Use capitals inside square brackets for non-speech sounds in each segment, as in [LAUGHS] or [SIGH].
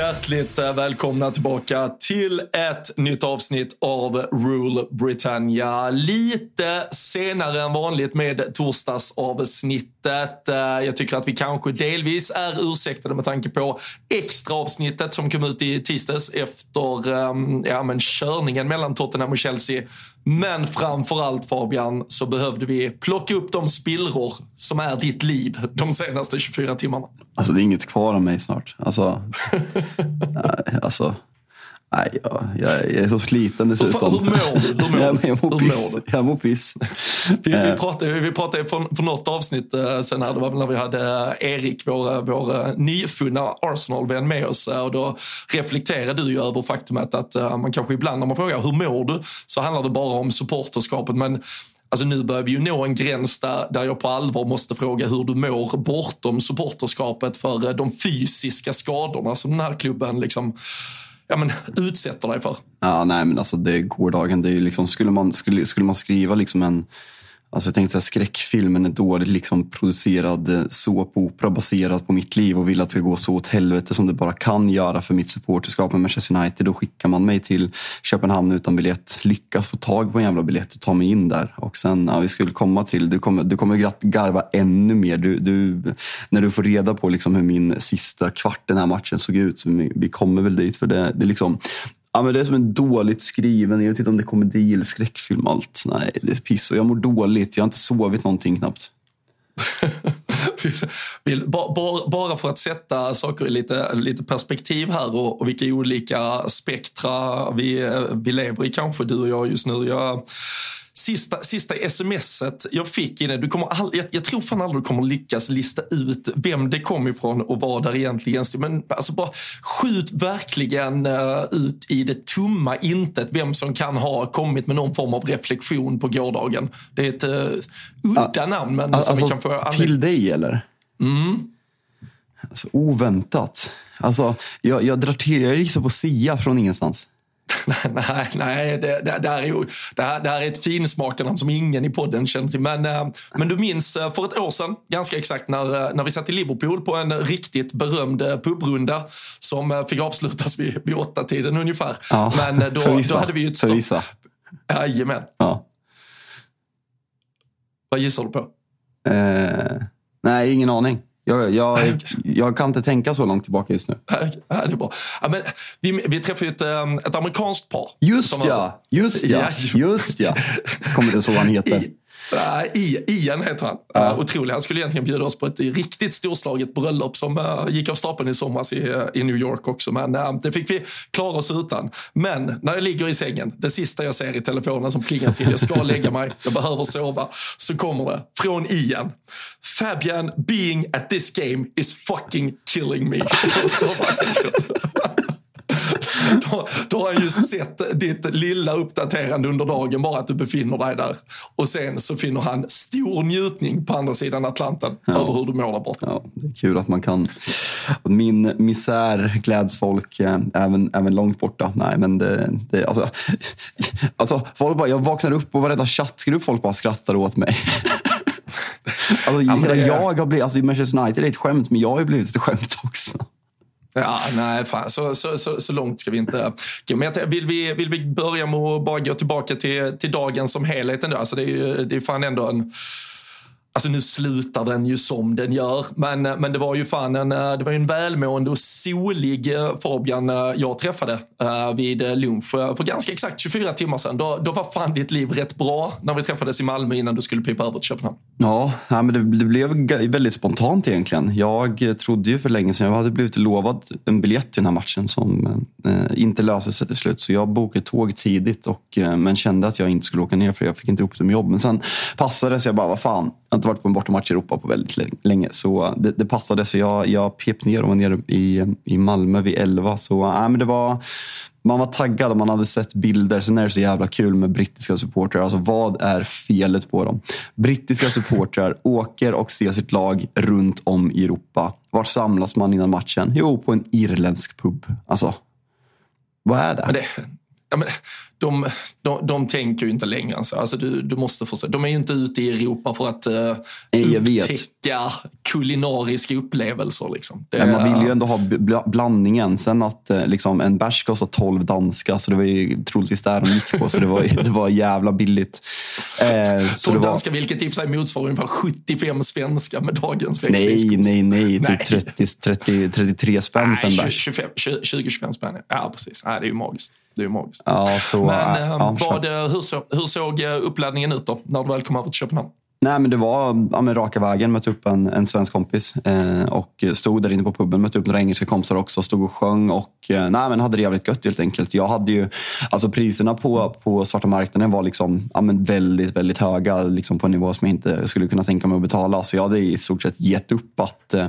hjärtligt eh, välkomna tillbaka till ett nytt avsnitt av Rule Britannia. Lite senare än vanligt med torsdagsavsnittet. Eh, jag tycker att vi kanske delvis är ursäktade med tanke på extra avsnittet som kom ut i tisdags efter ehm, ja, men körningen mellan Tottenham och Chelsea. Men framför allt Fabian så behövde vi plocka upp de spillror som är ditt liv de senaste 24 timmarna. Alltså det är inget kvar av mig snart. Alltså, [LAUGHS] alltså, nej, jag, jag är så sliten dessutom. Hur mår du? Hur mår [LAUGHS] jag, mår piss. Jag mår piss. Vi, vi Eh. pratade, vi pratade för, för något avsnitt eh, sen här, det var när vi hade eh, Erik, vår, vår nyfunna Arsenal-vän med oss. Och då reflekterade du ju över faktumet att man kanske ibland när man frågar hur mår du så handlar det bara om supporterskapet. Men Alltså nu börjar vi ju nå en gräns där, där jag på allvar måste fråga hur du mår bortom supporterskapet för de fysiska skadorna som den här klubben liksom, ja, men, utsätter dig för. Ja, nej men alltså det är gårdagen. Det är liksom, skulle, man, skulle, skulle man skriva liksom en Alltså jag tänkte så här, skräckfilmen, en dåligt liksom producerad eh, såpopera baserad på mitt liv och vill att det ska gå så åt helvete som det bara kan göra för mitt supporterskap med Manchester United. Då skickar man mig till Köpenhamn utan biljett, lyckas få tag på en jävla biljett och ta mig in där. Och sen, ja, vi skulle komma till, du kommer, du kommer garva ännu mer. Du, du, när du får reda på liksom hur min sista kvart den här matchen såg ut. Vi, vi kommer väl dit för det, det är liksom Ja, men det är som en dåligt skriven, jag vet inte om det är komedi eller skräckfilm. Allt. Nej, det är piss och jag mår dåligt. Jag har inte sovit någonting knappt. [LAUGHS] Bara för att sätta saker i lite, lite perspektiv här och, och vilka olika spektra vi, eh, vi lever i kanske, du och jag just nu. Jag, Sista, sista smset jag fick innan, du kommer all, jag, jag tror fan aldrig du kommer lyckas lista ut vem det kom ifrån och vad där egentligen. Men alltså bara skjut verkligen uh, ut i det tomma intet vem som kan ha kommit med någon form av reflektion på gårdagen. Det är ett uh, udda namn men som Alltså, vi kan få till dig eller? Mm. Alltså, oväntat. Alltså, jag, jag drar till, jag gissar på Sia från ingenstans. [LAUGHS] nej, nej det, det, det, här är ju, det, här, det här är ett finsmakarnamn som ingen i podden känner till. Men, eh, men du minns eh, för ett år sedan, ganska exakt, när, eh, när vi satt i Liverpool på en riktigt berömd pubrunda som fick avslutas vid, vid åtta tiden ungefär. Ja, men då, för vissa. då hade vi ju ett stopp. vissa. Jajamän. Ja. Vad gissar du på? Eh, nej, ingen aning. Jag, jag, jag kan inte tänka så långt tillbaka just nu. [LAUGHS] Ja, det är bra. Ja, men vi, vi träffade ju ett, eh, ett amerikanskt par. Just ja, just ja, Ja, just ja. Kommer inte så vad han heter. [LAUGHS] I, Ian heter han. Ja. Uh, otrolig. Han skulle egentligen bjuda oss på ett riktigt storslaget bröllop som uh, gick av stapeln i somras i, uh, i New York också. Men uh, det fick vi klara oss utan. Men när jag ligger i sängen, det sista jag ser i telefonen som plingar till, jag ska [LAUGHS] lägga mig, jag behöver sova, så kommer det från Ian. Fabian being at this game is fucking killing me. [LAUGHS] [LAUGHS] då, då har han ju sett ditt lilla uppdaterande under dagen, bara att du befinner dig där. Och sen så finner han stor njutning på andra sidan Atlanten ja. över hur du mår där borta. Ja, det är kul att man kan... Min misär gläds folk eh, även, även långt borta. Nej, men det... det alltså, [LAUGHS] alltså, folk bara, jag vaknar upp och varenda chattgrupp folk bara skrattar åt mig. [LAUGHS] Alltså, ja, hela det... jag har blivit, alltså Manchester United är ett skämt, men jag har ju blivit ett skämt också. Ja, nej, fan. Så, så, så, så långt ska vi inte gå. Men vill, vi, vill vi börja med att bara gå tillbaka till, till dagen som helhet ändå? Alltså det är ju det är fan ändå en Alltså nu slutar den ju som den gör, men, eh, men det var ju fan en, eh, det var en välmående och solig eh, Fabian jag träffade vid lunch för ganska exakt 24 timmar sedan. Då, då var fan ditt liv rätt bra när vi träffades i Malmö innan du skulle pipa över till Köpenhamn. Ja, men det, det, blev väldigt spontant egentligen. Jag trodde ju för länge sedan, jag hade blivit lovad en biljett till den här matchen som eh, inte löste sig till slut. Så jag bokade tåg tidigt, och, eh, men kände att jag inte skulle åka ner för jag fick inte ihop det med jobb. Men sen passade det så jag bara, vad fan har inte varit på en bortamatch i Europa på väldigt länge. Så det, det passade. Så jag, jag pep ner och var nere i, i Malmö vid 11. Så äh, men det var, man var taggad och man hade sett bilder. Sen är det så jävla kul med brittiska supportrar. Alltså vad är felet på dem? Brittiska supportrar [LAUGHS] åker och ser sitt lag runt om i Europa. Var samlas man innan matchen? Jo, på en irländsk pub. Alltså, vad är det? Men det ja, men, de, de, de tänker ju inte längre än så. Alltså du, du måste förstå. De är ju inte ute i Europa för att uh, upptäcka kulinariska upplevelser. Liksom. Det, Men man vill ju ändå ha blandningen. Sen att uh, liksom, en bärs kostar 12 danska, så det var ju troligtvis där de gick på. Så det var, [LAUGHS] det var jävla billigt. Uh, 12 var... danska, vilket i och för sig motsvarar ungefär 75 svenska med dagens växlingskurs. Nej, nej, nej. Typ 30, 30, 33 spänn för en bärs. 20-25 spänn, ja precis. Nej, det är ju magiskt. Det är ju magiskt. Ja, så, Men äh, vad, hur, så, hur såg eh, uppladdningen ut då, när du väl kom över till Köpenhamn? Nej, men det var ja, men raka vägen. Mötte upp en, en svensk kompis eh, och stod där inne på puben. Mötte upp några engelska kompisar också. Stod och sjöng och eh, nej, men hade det jävligt gött helt enkelt. Jag hade ju, alltså priserna på, på svarta marknaden var liksom, ja, men väldigt, väldigt höga. Liksom på en nivå som jag inte skulle kunna tänka mig att betala. Så jag hade i stort sett gett upp att, eh,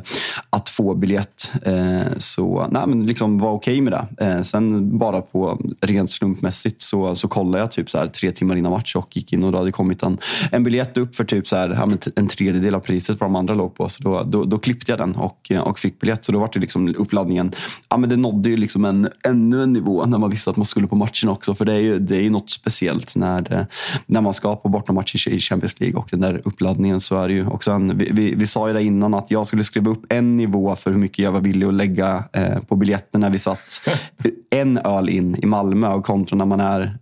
att få biljett. Eh, så nej, men liksom var okej okay med det. Eh, sen bara på rent slumpmässigt så, så kollade jag typ så här, tre timmar innan match och gick in och då hade kommit en, en biljett upp för typ typ så här, en tredjedel av priset vad de andra låg på. Så då, då, då klippte jag den och, och fick biljett. Så då var det liksom uppladdningen, ja, men det nådde ju liksom en, ännu en nivå när man visste att man skulle på matchen också. För det är ju, det är ju något speciellt när, det, när man ska på bortamatch i Champions League och den där uppladdningen så är det ju också en, vi, vi, vi sa ju det innan att jag skulle skriva upp en nivå för hur mycket jag var villig att lägga eh, på biljetten när vi satt [LAUGHS] en öl in i Malmö och kontra när man är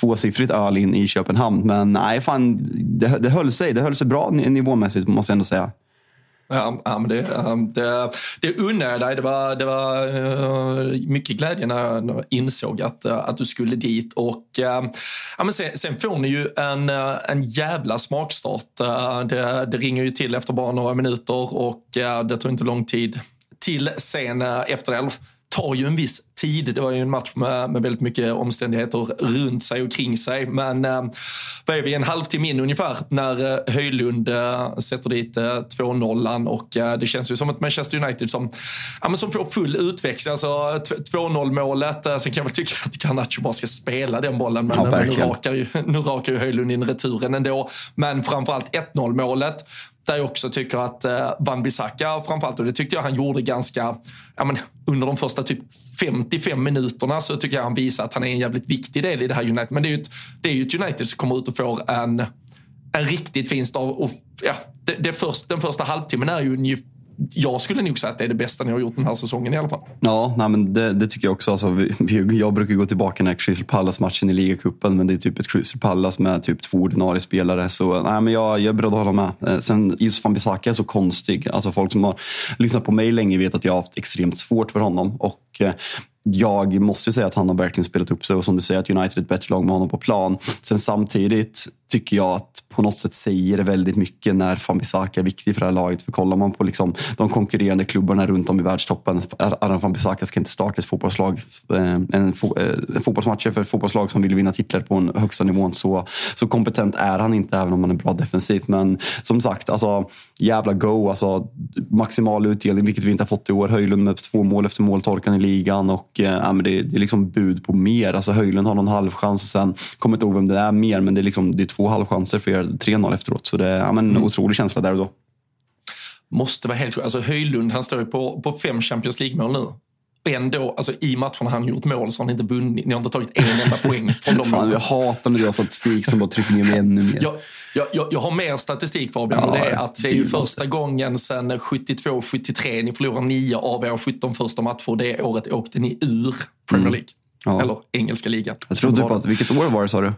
tvåsiffrigt öl in i Köpenhamn. Men nej, fan, det, det höll sig. Det höll sig bra nivåmässigt, måste jag ändå säga. Ja, men det, det, det unnar jag dig. Det var, det var eh, mycket glädje när jag insåg att, eh, att du skulle dit. Och, eh, ja, men sen, sen får ni ju en, en jävla smakstart. Det, det ringer ju till efter bara några minuter och det tar inte lång tid till sen efter det tar ju en viss tid. Det var ju en match med, med väldigt mycket omständigheter runt sig och kring sig. Men eh, vad är vi, en halvtimme in ungefär när eh, Höjlund eh, sätter dit eh, 2-0 och eh, det känns ju som ett Manchester United som, ja, men som får full utväxling. Alltså 2-0 målet. Eh, sen kan jag väl tycka att Garnacho bara ska spela den bollen. Men, ja, men nu, rakar ju, nu rakar ju Höjlund in returen ändå. Men framförallt 1-0 målet där jag också tycker att eh, Van Bissaka framförallt, och det tyckte jag han gjorde ganska, ja, men, under de första typ 55 minuterna så tycker jag han visar att han är en jävligt viktig del i det här United. Men det är ju ett, det är ju ett United som kommer ut och får en, en riktigt fin start. Och, ja, det, det först, den första halvtimmen är ju jag skulle nog säga att det är det bästa ni har gjort den här säsongen i alla fall. Ja, nej, men det, det tycker jag också. Alltså, vi, jag brukar gå tillbaka när Crystal Palace-matchen i ligacupen, men det är typ ett Crystal Palace med typ två ordinarie spelare. Så nej, men jag, jag är beredd att hålla med. Eh, sen just van Bissaka är så konstig. Alltså, folk som har lyssnat på mig länge vet att jag har haft extremt svårt för honom. Och eh, jag måste säga att han har verkligen spelat upp sig och som du säger att United är ett bättre lag med honom på plan. Sen samtidigt tycker jag att på något sätt säger det väldigt mycket när Fambisaka är viktig för det här laget. För kollar man på liksom de konkurrerande klubbarna runt om i världstoppen. Aran Fambisaka ska inte starta ett fotbollslag, eh, en, fo, eh, en fotbollsmatcher för ett fotbollslag som vill vinna titlar på den högsta nivån. Så, så kompetent är han inte, även om han är bra defensivt. Men som sagt, alltså, jävla go. Alltså, maximal utdelning, vilket vi inte har fått i år. Höjlund med två mål efter måltorkan i ligan. Och, äh, men det, det, är liksom bud på mer. Alltså, Höjlund har någon halvchans och sen, kommer inte ihåg vem det är mer, men det är, liksom, det är två halvchanser för er 3-0 efteråt. Så det är ja, men, mm. otrolig känsla där och då. Måste vara helt Alltså Höjlund, han står ju på, på fem Champions League-mål nu ändå, alltså i matcherna han gjort mål så har ni inte vunnit. Ni har inte tagit en enda poäng [LAUGHS] från de Fan, Jag hatar när du har statistik som bara trycker ner mig ännu mer. Jag, jag, jag, jag har mer statistik Fabian. Ja, det är att det är ju första gången sedan 72-73 ni förlorar nio av era 17 första matcher. Det året åkte ni ur Premier mm. League. Mm. Ja. Eller engelska ligan. Jag tror typ att, vilket år var det sa du?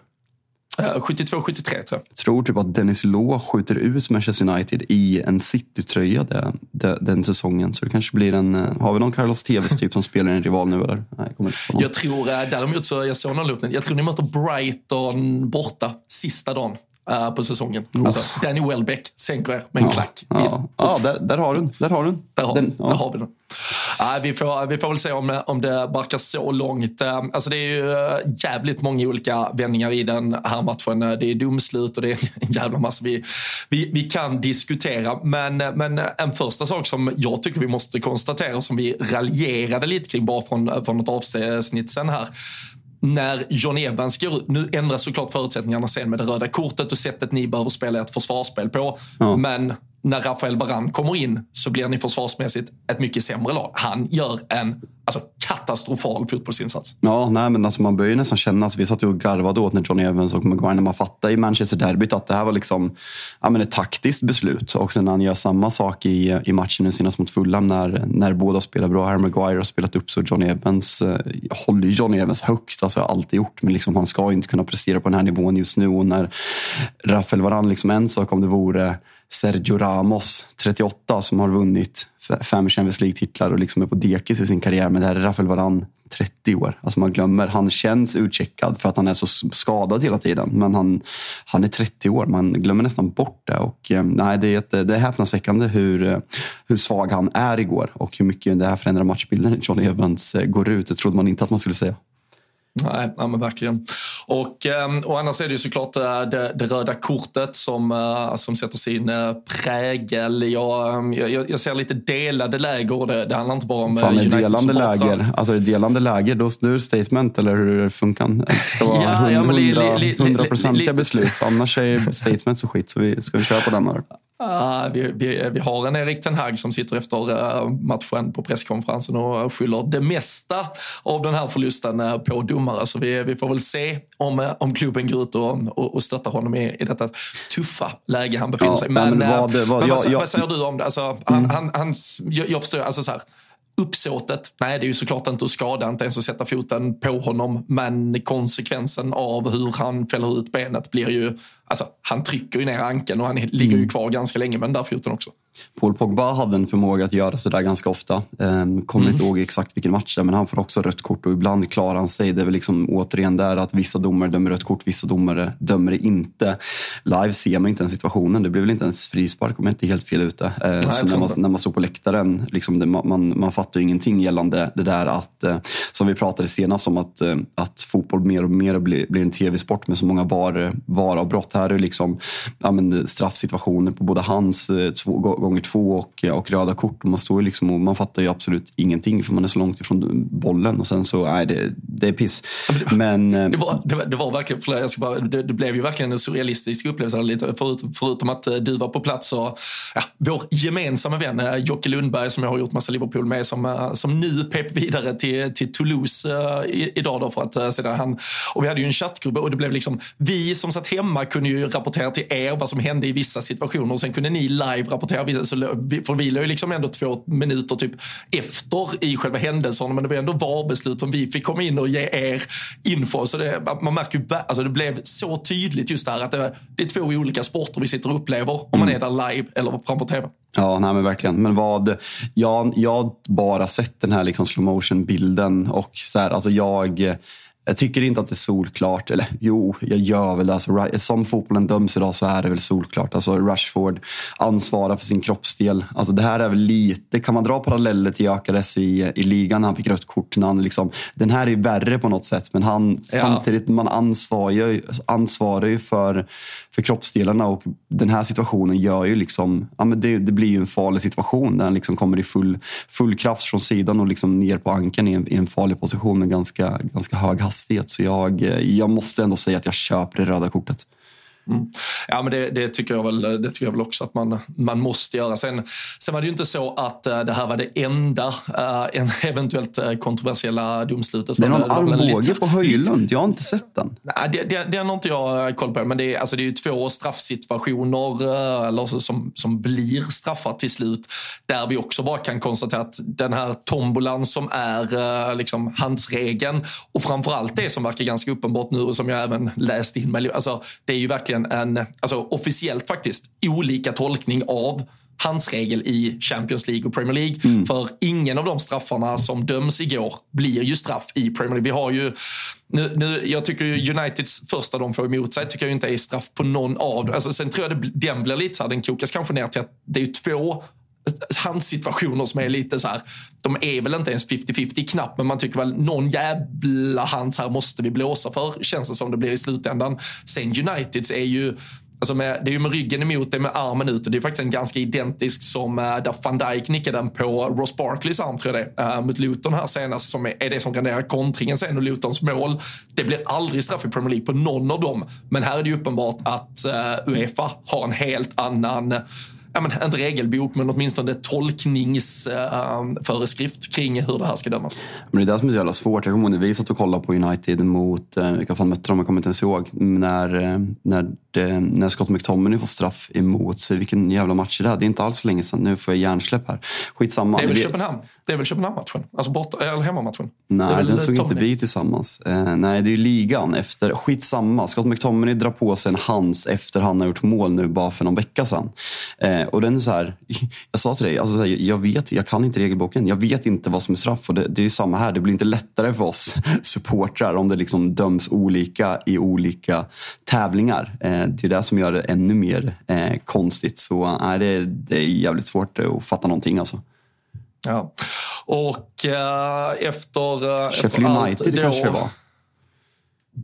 72-73 tror jag. Jag tror typ att Dennis Law skjuter ut Manchester United i en City-tröja den, den, säsongen. Så det kanske blir en... Eh, har vi någon Carlos Tevez typ som spelar en rival nu eller? Nej, jag, kommer inte jag tror eh, däremot så, jag såg någon loopning, jag tror ni möter Brighton borta sista dagen uh, på säsongen. Oh. Alltså, Danny Welbeck sänker er med en ja, klack. Ja, ja där, där, har du Där har du Där har, den, ja. där har vi den. Uh, vi, får, vi får väl se om, om det barkar så långt. Uh, alltså det är ju jävligt många olika vändningar i den här matchen. Det är domslut och det är en jävla massa vi, vi, vi kan diskutera. Men, men en första sak som jag tycker vi måste konstatera, som vi raljerade lite kring bara från, från något avsnitt sen här när John Evans går ut. Nu ändras såklart förutsättningarna sen med det röda kortet och sättet ni behöver spela ett försvarsspel på. Ja. Men när Rafael Baran kommer in så blir ni försvarsmässigt ett mycket sämre lag. Han gör en alltså, katastrofal fotbollsinsats. Ja, nej, men alltså, man börjar nästan känna, alltså, vi satt ju och garvade åt när Johnny Evans och Maguire, när man fattade i Manchester-derbyt att det här var liksom, ja, men ett taktiskt beslut. Och sen när han gör samma sak i, i matchen nu senast mot Fulham när, när båda spelar bra. Harry Maguire har spelat upp så Johnny Evans eh, håller ju Johnny Evans högt, alltså har alltid gjort. Men liksom, han ska inte kunna prestera på den här nivån just nu. Och när Rafael Varane, liksom en sak om det vore Sergio Ramos, 38, som har vunnit fem Champions League-titlar och liksom är på dekis i sin karriär. Men det här är Rafael Varan, 30 år. Alltså man glömmer, han känns utcheckad för att han är så skadad hela tiden. Men han, han är 30 år, man glömmer nästan bort det. Och, eh, nej, det, är ett, det är häpnadsväckande hur, eh, hur svag han är igår och hur mycket det här förändrar matchbilden när Johnny Evans eh, går ut. Det trodde man inte att man skulle säga. Nej, ja, men verkligen. Och, ehm, och annars är det ju såklart eh, det, det röda kortet som, eh, som sätter sin eh, prägel. Jag, jag, jag ser lite delade läger och det, det handlar inte bara om Fan, United delande läger, alltså delande läger, då, är det statement eller hur funkar det? ska vara [LAUGHS] ja, ja, beslut, annars är [LAUGHS] statement så skit. Så vi, ska vi köra på den här? Uh, vi, vi, vi, har en Erik Ten Hag som sitter efter uh, matchen på presskonferensen och skyller det mesta av den här förlusten uh, på domare. Så vi, vi får väl se om, om klubben går ut och, och, och stöttar honom i, i detta tuffa läge han befinner ja, sig. Men, men, vad, vad, men jag, vad, jag, vad, säger du om det? Alltså, han, mm. han, hans, jag, jag förstår, alltså så här, Uppsåtet, nej det är ju såklart inte att skada, inte ens att sätta foten på honom. Men konsekvensen av hur han fäller ut benet blir ju, alltså han trycker ju ner ankeln och han ligger ju mm. kvar ganska länge med den där foten också. Paul Pogba hade en förmåga att göra sådär ganska ofta. Ehm, kommer mm. inte ihåg exakt vilken match det är, men han får också rött kort och ibland klarar han sig. Det är väl liksom återigen där att vissa domare dömer rött kort, vissa domare dömer det inte. Live ser man inte den situationen. Det blir väl inte ens frispark om jag inte är helt fel ute. Ehm, Nej, så när man, när man står på läktaren, liksom det, man, man fattar ju ingenting gällande det där att, eh, som vi pratade senast om, att, eh, att fotboll mer och mer blir, blir en tv-sport med så många var, varavbrott. Här är liksom ja, men straffsituationer på både hans eh, två gånger två och, och röda kort. Man, står liksom och man fattar ju absolut ingenting för man är så långt ifrån bollen. Och sen så, nej, det, det är piss. [LAUGHS] Men, det, Men, det, var, det, var, det var verkligen, jag ska bara, det, det, blev ju verkligen en surrealistisk upplevelse. Lite, förut, förutom att eh, du var på plats och ja, vår gemensamma vän eh, Jocke Lundberg som jag har gjort massa Liverpool med som, eh, som nu pep vidare till, till Toulouse idag. Då för att, sedan han, och vi hade ju en chattgrupp och det blev liksom, vi som satt hemma kunde ju rapportera till er vad som hände i vissa situationer och sen kunde ni live rapportera vissa så, för vi låg liksom ändå två minuter typ efter i själva händelsen men det var ändå VAR-beslut som vi fick komma in och ge er info. Så det, man märker ju, alltså det blev så tydligt just där att det, det är två olika sporter vi sitter och upplever om man mm. är där live eller framför TV. Ja, nej men verkligen. Men vad, jag, jag har bara sett den här liksom slow motion bilden och så här, alltså jag Jag tycker inte att det är solklart. Eller jo, jag gör väl det. Alltså, som fotbollen döms idag så är det väl solklart. Alltså, Rashford ansvarar för sin kroppsdel. Alltså, det här är väl lite... Kan man dra paralleller till Gyökeres i, i ligan? Han fick rött kort. När han liksom, den här är värre på något sätt, men han, ja. samtidigt man ansvarar ansvarar ju för, för kroppsdelarna och den här situationen gör ju liksom... Ja, men det, det blir ju en farlig situation när han liksom kommer i full, full kraft från sidan och liksom ner på ankeln i en, i en farlig position med ganska, ganska hög hastighet hastighet. Så jag, eh, jag måste ändå säga att jag köper det röda kortet. Mm. Ja, men det, det, tycker jag väl, det tycker jag väl också att man, man måste göra. Sen, sen var det ju inte så att uh, det här var det enda uh, en eventuellt uh, kontroversiella domslutet. Det är någon armbåge på Höjlund. Jag har inte sett den. Nej, det, det, det har inte jag koll på. Men det är, alltså, det är ju två straffsituationer eller, som, som blir straffar till slut. Där vi också bara kan konstatera att den här tombolan som är liksom handsregeln och framförallt det som verkar ganska uppenbart nu och som jag även läst in mig. Alltså, det är ju verkligen verkligen en, alltså officiellt faktiskt, olika tolkning av handsregel i Champions League och Premier League. Mm. För ingen av de straffarna som döms igår blir ju straff i Premier League. Vi har ju nu, nu, jag tycker ju Uniteds första de får emot sig tycker jag inte är straff på någon av dem. Alltså, sen tror jag det, den blir lite så här, den kokas kanske ner till att det är två handsituationer som är lite så här, de är väl inte ens 50-50 knappt, men man tycker väl någon jävla hands här måste vi blåsa för, känns det som det blir i slutändan. Sen Uniteds är ju Alltså med, det är ju med ryggen emot, det är med armen ut och det är faktiskt en ganska identisk som äh, där van Dijk nickade den på Ross Barkleys arm tror jag det äh, mot Luton här senast som är, är det som renderar kontringen sen och Lutons mål. Det blir aldrig straff i Premier League på någon av dem. Men här är det ju uppenbart att äh, Uefa har en helt annan ja, men, inte regelbok, men åtminstone tolkningsföreskrift uh, kring hur det här ska dömas. Men det är det som är så jävla svårt. Jag kommer ihåg när vi satt och kollade på United mot, eh, vilka fan mötte de? Jag kommer inte ens ihåg. När, eh, när, det, när Scott McTominay får straff emot sig. Vilken jävla match är det? Det är inte alls länge sedan. Nu får jag hjärnsläpp här. Skitsamma. Det är väl Köpenhamn? Det är väl Köpenhamn-matchen? Alltså bort, eller hemmamatchen? Nej, den såg inte vi tillsammans. Eh, nej, det är ju ligan efter. Skitsamma. Scott McTominay drar på sig en hands efter han har gjort mål nu bara för någon vecka sedan. Eh, och den är så här, [LAUGHS] jag sa till dig, alltså, här, jag vet, jag kan inte regelboken. Jag vet inte vad som är straff. Och det, det är samma här. Det blir inte lättare för oss [LAUGHS] supportrar om det liksom döms olika i olika tävlingar. Eh, det är det som gör det ännu mer eh, konstigt. Så nej, det, det är jävligt svårt att fatta någonting alltså. Ja. Och äh, efter... Äh, Sheffield United då, kanske det var?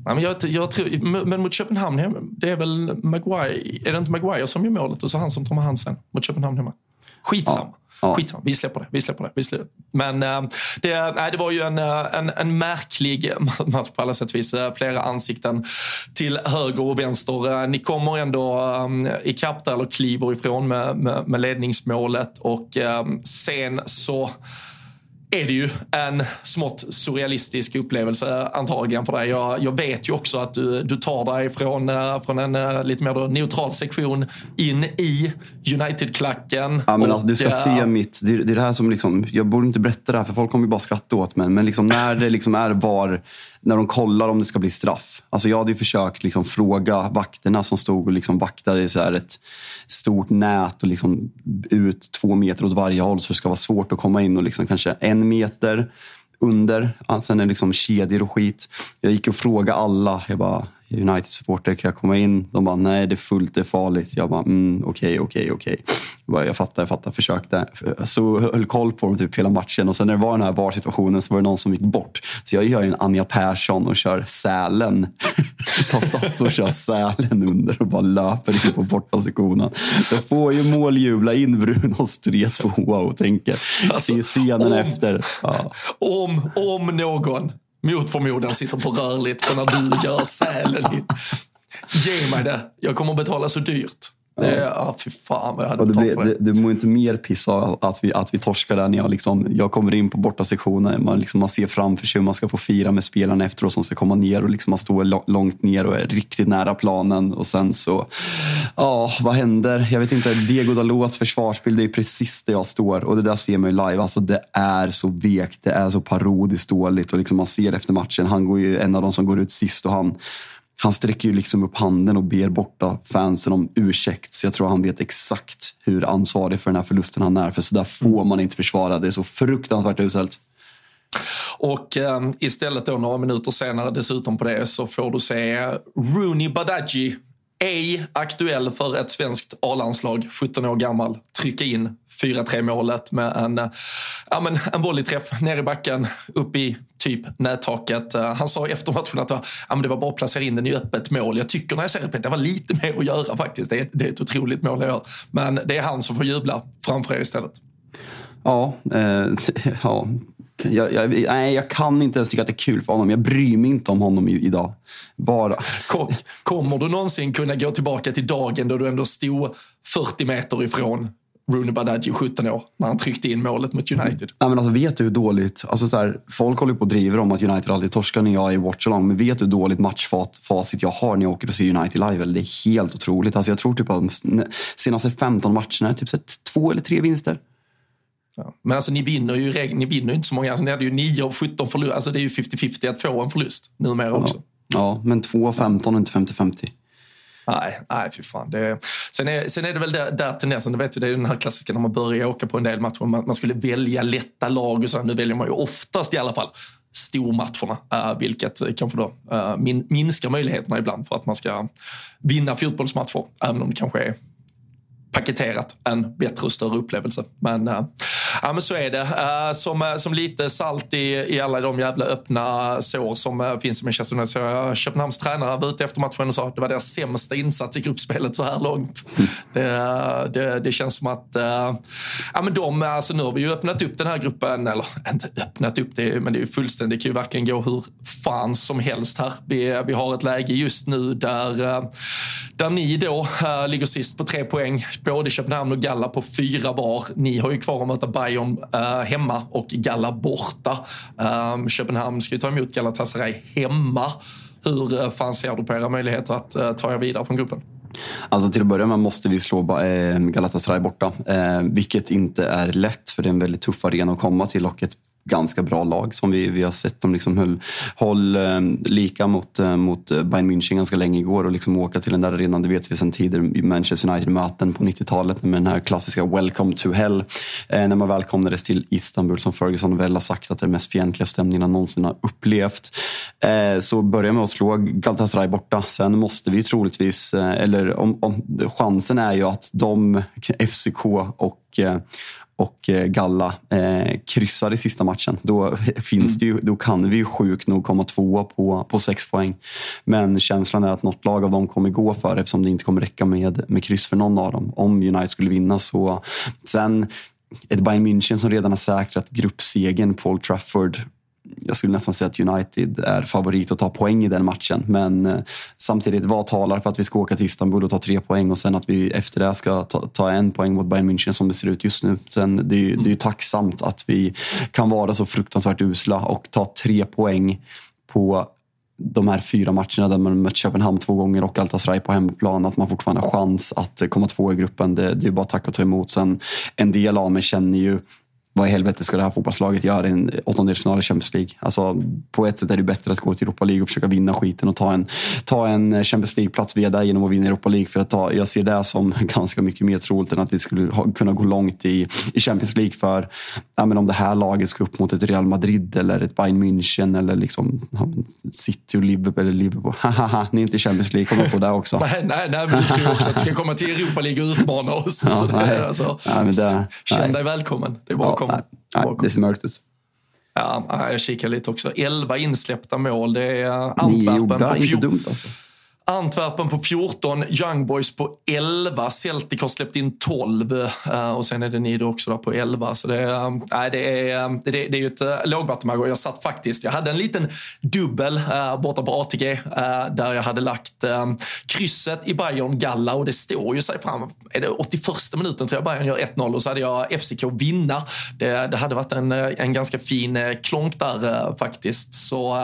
Ja, men, jag, jag tror, men mot Köpenhamn, det är väl Maguire, är det inte Maguire som gör målet och så han som tar med hand sen mot Köpenhamn hemma? Skitsamma. Ja. Ja. Skitsamma, vi släpper det. Vi släpper det. Vi släpper. Men äh, det, nej, det var ju en, eh, en, en märklig [LAUGHS] match på alla sätt och vis. Eh, flera ansikten till höger och vänster. Ni kommer ändå um, ikapp där, eller kliver ifrån med, med, med ledningsmålet och um, sen så är det ju en smått surrealistisk upplevelse antagligen för dig. Jag, jag vet ju också att du, du tar dig från, eh, från en eh, lite mer neutral sektion in i United-klacken. Ja, men alltså, du ska och, se mitt... Det, det är det här som liksom, jag borde inte berätta det här för folk kommer ju bara skratta åt mig. Men liksom när det liksom är var när de kollar om det ska bli straff. Alltså jag hade ju försökt liksom fråga vakterna som stod och liksom vaktade i så ett stort nät och liksom ut två meter åt varje håll så det ska vara svårt att komma in och liksom kanske en meter under. Sen är det liksom kedjor och skit. Jag gick och frågade alla. Jag bara, United-supporter, kan jag komma in? De bara, nej det är fullt, det är farligt. Jag bara, mm, okej, okej, okej. Jag fattar, jag fattar, försökte. Så höll koll på dem typ hela matchen och sen när det var den här VAR-situationen så var det någon som gick bort. Så jag gör en Anja Persson och kör Sälen. [LAUGHS] Tar sats och kör Sälen under och bara löper in på borta sektionen. Jag får ju måljubla in Brunos 3-2 och tänker, alltså, se scenen om, efter. Ja. Om, om någon mot förmodan sitter på rörligt och när du gör sälen Ge mig det. Jag kommer betala så dyrt. Det, ja, fy fan vad jag hade betalt för det. Du mår inte mer piss av att vi, att vi torskar där när jag, liksom, jag kommer in på borta sektionen. Man, liksom, man ser framför sig hur man ska få fira med spelarna efteråt som ska komma ner och liksom, man står långt ner och är riktigt nära planen. Och sen så, ja, vad händer? Jag vet inte. Diego Dalots försvarsbild, det är precis där jag står och det där ser man ju live. Alltså, det är så vekt, det är så parodiskt dåligt och liksom, man ser efter matchen, han går ju en av de som går ut sist och han han sträcker ju liksom upp handen och ber borta fansen om ursäkt. Så jag tror han vet exakt hur ansvarig för den här förlusten han är. För så där får man inte försvara. Det är så fruktansvärt uselt. Och eh, istället då några minuter senare dessutom på det så får du se Rooney Badaji ej aktuell för ett svenskt A-landslag, 17 år gammal, trycka in 4-3 målet med en, ja, men en volleyträff ner i backen, upp i typ nättaket. Han sa efter matchen att ja, det var bara att placera in den i öppet mål. Jag tycker när jag ser det, det var lite mer att göra faktiskt. Det är, det är ett otroligt mål jag gör. Men det är han som får jubla framför er istället. Ja, eh, [LAUGHS] ja jag, jag, nej, jag kan inte ens tycka att det är kul för honom. Jag bryr mig inte om honom idag. Bara. Kom, kommer du någonsin kunna gå tillbaka till dagen då du ändå stod 40 meter ifrån Rooney Badaji, 17 år, när han tryckte in målet mot United. Nej, men alltså, vet du hur dåligt... Alltså, så här, folk håller på och driver om att United alltid torskar när jag är i watchalong. Men vet du hur dåligt matchfacit jag har när jag åker och ser United live? Det är helt otroligt. Alltså, jag tror typ att de senaste 15 matcherna typ sett två eller tre vinster. Ja. Men alltså ni vinner ju ni vinner inte så många. Alltså, ni hade ju 9 av 17 förluster. Alltså det är ju 50-50 att få en förlust numera också. Ja, ja men 2 av 15 och inte 50-50. Nej, nej fy fan. Det, sen, är, sen är det väl där, där tendensen, du vet ju, det är den här klassiska när man börjar åka på en del matcher, man, man skulle välja lätta lag och så. Nu väljer man ju oftast i alla fall stormatcherna, uh, vilket kanske då uh, min, minskar möjligheterna ibland för att man ska vinna fotbollsmatcher, även om det kanske är paketerat en bättre och större upplevelse. Men, äh, ja, men så är det. Äh, som, eh, som lite salt i, i alla de jävla öppna sår som äh, finns i Manchester United. Så Köpenhamns tränare var ute efter matchen och sa att det var deras sämsta insats i gruppspelet så här långt. Mm. Det, det, det, känns som att ja, men de, alltså, nu har vi ju öppnat upp den här gruppen, eller inte öppnat upp det, men det är ju fullständigt, det kan ju verkligen gå hur fan som helst här. Vi, vi har ett läge just nu där, där ni då ligger sist på tre poäng både Köpenhamn och Galla på fyra var. Ni har ju kvar att möta Bayern uh, hemma och Galla borta. Um, Köpenhamn ska ju ta emot Galatasaray hemma. Hur uh, fan ser du på era möjligheter att uh, ta er vidare från gruppen? Alltså till att börja med måste vi slå Galatasaray borta. Vilket inte är lätt för det är en väldigt tuff arena att komma till och ett ganska bra lag som vi, vi har sett. De liksom höll, höll eh, lika mot, eh, mot Bayern München ganska länge igår och liksom åka till den där arenan, det vet vi sedan tidigare i Manchester United-möten på 90-talet med den här klassiska “Welcome to hell”. Eh, när man välkomnades till Istanbul som Ferguson väl har sagt att det är den mest fientliga stämningen han någonsin har upplevt. Eh, så börja med att slå Galatasaray borta. Sen måste vi troligtvis, eh, eller om, om, chansen är ju att de, FCK och eh, och eh, Galla eh, kryssar i sista matchen. Då, finns mm. det ju, då kan vi ju sjukt nog komma tvåa på, på sex poäng. Men känslan är att något lag av dem kommer gå för eftersom det inte kommer räcka med, med kryss för någon av dem. Om United skulle vinna så... Sen ett Bayern München som redan har säkrat gruppsegen på Old Trafford jag skulle nästan säga att United är favorit att ta poäng i den matchen. Men eh, samtidigt, vad talar för att vi ska åka till Istanbul och ta tre poäng och sen att vi efter det ska ta, ta en poäng mot Bayern München som det ser ut just nu. Sen, det, är ju, det är ju tacksamt att vi kan vara så fruktansvärt usla och ta tre poäng på de här fyra matcherna där man mött Köpenhamn två gånger och Galatasaray på hemmaplan, att man fortfarande har chans att komma två i gruppen. Det, det är bara tack och ta emot. Sen, en del av mig känner ju vad i helvete ska det här fotbollslaget göra i en åttondelsfinal i Champions League? Alltså, på ett sätt är det bättre att gå till Europa League och försöka vinna skiten och ta en, ta en Champions League-plats via det genom att vinna Europa League. För att ta, jag ser det som [LAUGHS] ganska mycket mer troligt än att vi skulle ha, kunna gå långt i, i Champions League. För ja, men om det här laget ska upp mot ett Real Madrid eller ett Bayern München eller liksom City och Liverpool. Eller Liverpool. [LAUGHS] Hahaha, ni är inte i Champions League, kommer på det också. [LAUGHS] nej, nej, nej, men du tror också att du ska komma till Europa League och utmana oss. Ja, så det, nej, alltså, nej, men det, känn dig välkommen. Det är bara ja, Nej. Nej, det ser mörkt ut. Ja, jag kikar lite också. 11 insläppta mål. Det är Antwerpen Nio gjorda, inte dumt alltså. Antwerpen på 14, Young Boys på 11, Celtic har släppt in 12 eh, och sen är det ni då också där på 11. Så det, eh, är, äh, det, är, eh, det, det är ju ett äh, lågvattenmärke och jag satt faktiskt, jag hade en liten dubbel äh, borta på ATG äh, där jag hade lagt äh, krysset i Bayern Galla och det står ju sig fram, är det 81 minuten tror jag Bayern gör 1-0 och så hade jag FCK vinna. Det, det hade varit en, en ganska fin klonk där faktiskt. Så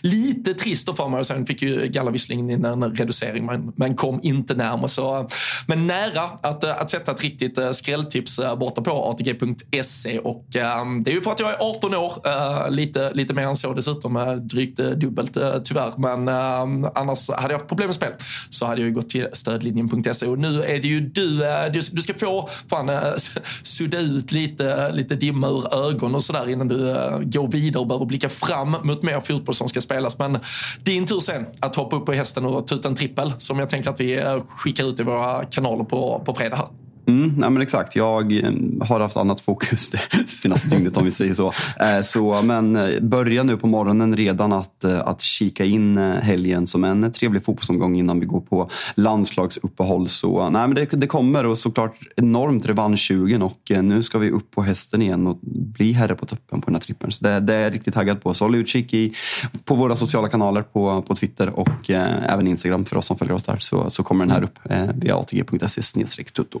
lite trist för mig och sen fick ju Galla visserligen in en reducering men, men kom inte närmare. Så, eh, men nära att, eh, att sätta ett riktigt eh, skrälltips borta på ATG.se och ehm, det är ju för att jag är 18 år, lite, lite mer än så dessutom, drygt dubbelt tyvärr. Men ehm, annars hade jag haft problem med spel så hade jag gått till stödlinjen.se och nu är det ju du, du, du ska få fan, sudda ut lite, lite dimma ur ögonen och sådär innan du går vidare och behöver blicka fram mot mer fotboll som ska spelas. Men din tur sen att hoppa upp på hästen och tuta en trippel som jag tänker att vi eh, skickar ut i våra kanaler på, på fredag här. Mm, nej men exakt. Jag eh, har haft annat fokus det [LAUGHS] senaste dygnet om vi säger så. Eh, så men eh, börja nu på morgonen redan att, att kika in helgen som en trevlig fotbollsomgång innan vi går på landslagsuppehåll. Så nej men det, det kommer och såklart enormt revanschsugen och nu ska vi upp på hästen igen och bli herre på toppen på den här trippen. Så det, det är jag riktigt taggad på. Så håll utkik i, på våra sociala kanaler på, på Twitter och eh, även Instagram för oss som följer oss där så, så kommer den här upp eh, via atg.se tutto.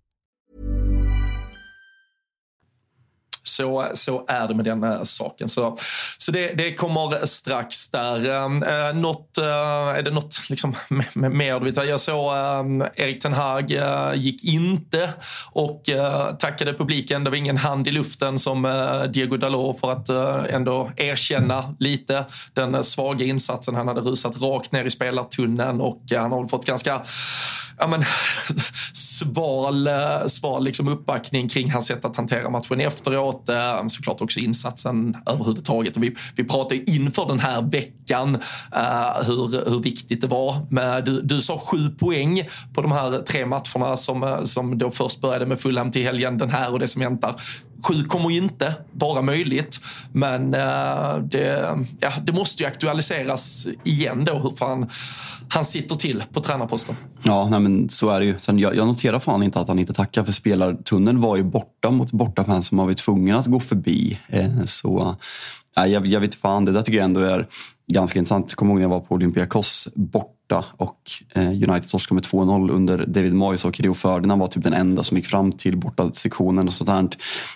Så, så är det med den eh, saken. Så, så det, det kommer strax där. Ehm, eh, något, äh, är det något liksom, [LAUGHS] mer? Jag såg eh, Erik Ten Hag eh, gick inte och tackade publiken. Det var ingen hand i luften som Diego Dalot för att ändå erkänna lite den svaga insatsen. Han hade rusat rakt ner i spelartunneln och han har fått ganska ja, men, [LAUGHS] sval, eh, sval liksom uppbackning kring hans sätt att hantera matchen efteråt. Eh, såklart också insatsen överhuvudtaget. Och vi, vi pratade inför den här veckan uh, hur, hur viktigt det var. Med, du, du sa sju poäng på de här tre matcherna som, som då först började med Fulham till helgen, den här och det som väntar. Sju kommer ju inte vara möjligt, men uh, det, ja, det måste ju aktualiseras igen då hur fan han sitter till på tränarposten. Ja, nej, men så är det ju. Sen, jag, jag noterar fan inte att han inte tackar för spelartunneln var ju borta mot bortafans som man var tvungen att gå förbi. Eh, så nej, jag, jag vet fan, det där tycker jag ändå är ganska intressant. Jag kommer ihåg när jag var på Olympiakos borta och eh, United torskade med 2-0 under David Moyes och Rio Ferdinand var typ den enda som gick fram till bortasektionen. Och sånt där,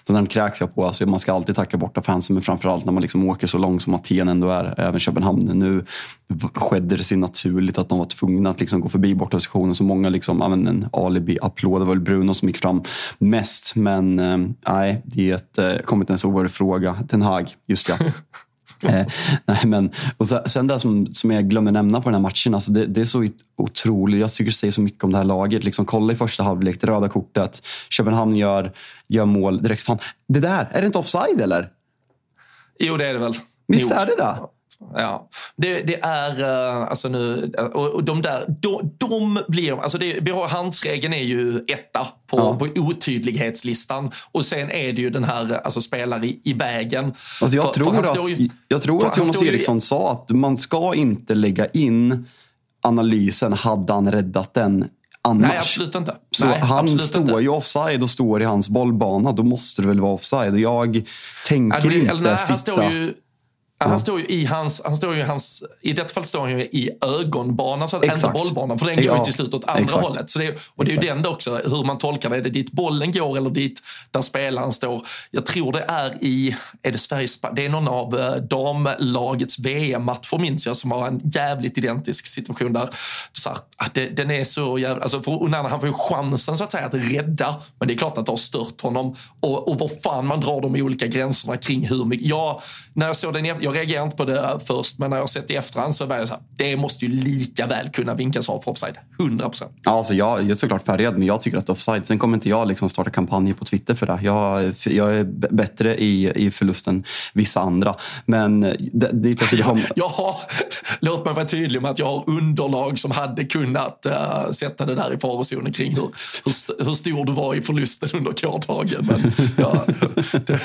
sånt där kräks jag på. Alltså, man ska alltid tacka borta fansen men framförallt när man liksom åker så långt som Aten ändå är, även Köpenhamn. Nu skedde det sig naturligt att de var tvungna att liksom gå förbi bortasektionen. Så många liksom, ja, en alibi-applåd. Det var väl Bruno som gick fram mest. Men eh, nej, det är ett, eh, kommit en så oerhörd fråga. Den Hag, just ja. [LAUGHS] eh, nej, men, och sen det som, som jag glömmer nämna på den här matchen. Alltså det, det är så otroligt. Jag tycker det säger så mycket om det här laget. Liksom, kolla i första halvlek, det röda kortet. Köpenhamn gör, gör mål direkt. Fan, det där, är det inte offside eller? Jo, det är det väl. Visst är det det? Ja, det, det är uh, alltså nu och, och de där, de, de blir, alltså det, vi har handsregeln är ju etta på, ja. på otydlighetslistan och sen är det ju den här alltså spelare i, i vägen. Alltså jag, för, tror för att, ju, jag tror att Jonas Eriksson ju, sa att man ska inte lägga in analysen hade han räddat den annars. Nej, absolut inte. Så Nej, han står inte. ju offside och står i hans bollbana. Då måste det väl vara offside. Jag tänker nej, inte nej, sitta... Han står ju, Han står ju i hans, han står ju i hans, i detta fall står han ju i ögonbanan, så att inte bollbanan, för den går ju till slut åt andra Exakt. hållet. Så det, och det är ju den också, hur man tolkar det. Är det dit bollen går eller dit där spelaren står? Jag tror det är i, är det Sveriges, det är någon av eh, damlagets VM-matcher minns jag som har en jävligt identisk situation där. Så här, det, den är så jävla, alltså för Onana han får ju chansen så att säga att rädda, men det är klart att det har stört honom. Och, och vad fan man drar de olika gränserna kring hur mycket. Jag, när jag såg den, jag reagerade inte på det först, men när jag sett i efterhand så var det så här, det måste ju lika väl kunna vinkas av för offside. 100 procent. Ja, alltså jag är såklart färgad, men jag tycker att offside. Sen kommer inte jag liksom starta kampanjer på Twitter för det. Jag, jag är bättre i, i förlusten vissa andra. Men det, det jag jag, [LAUGHS] jag har, låt mig vara tydlig med att jag har underlag som hade kunnat uh, sätta det där i farozonen kring hur, hur, hur stor du var i förlusten under gårdagen. Men ja, [LAUGHS] det, det,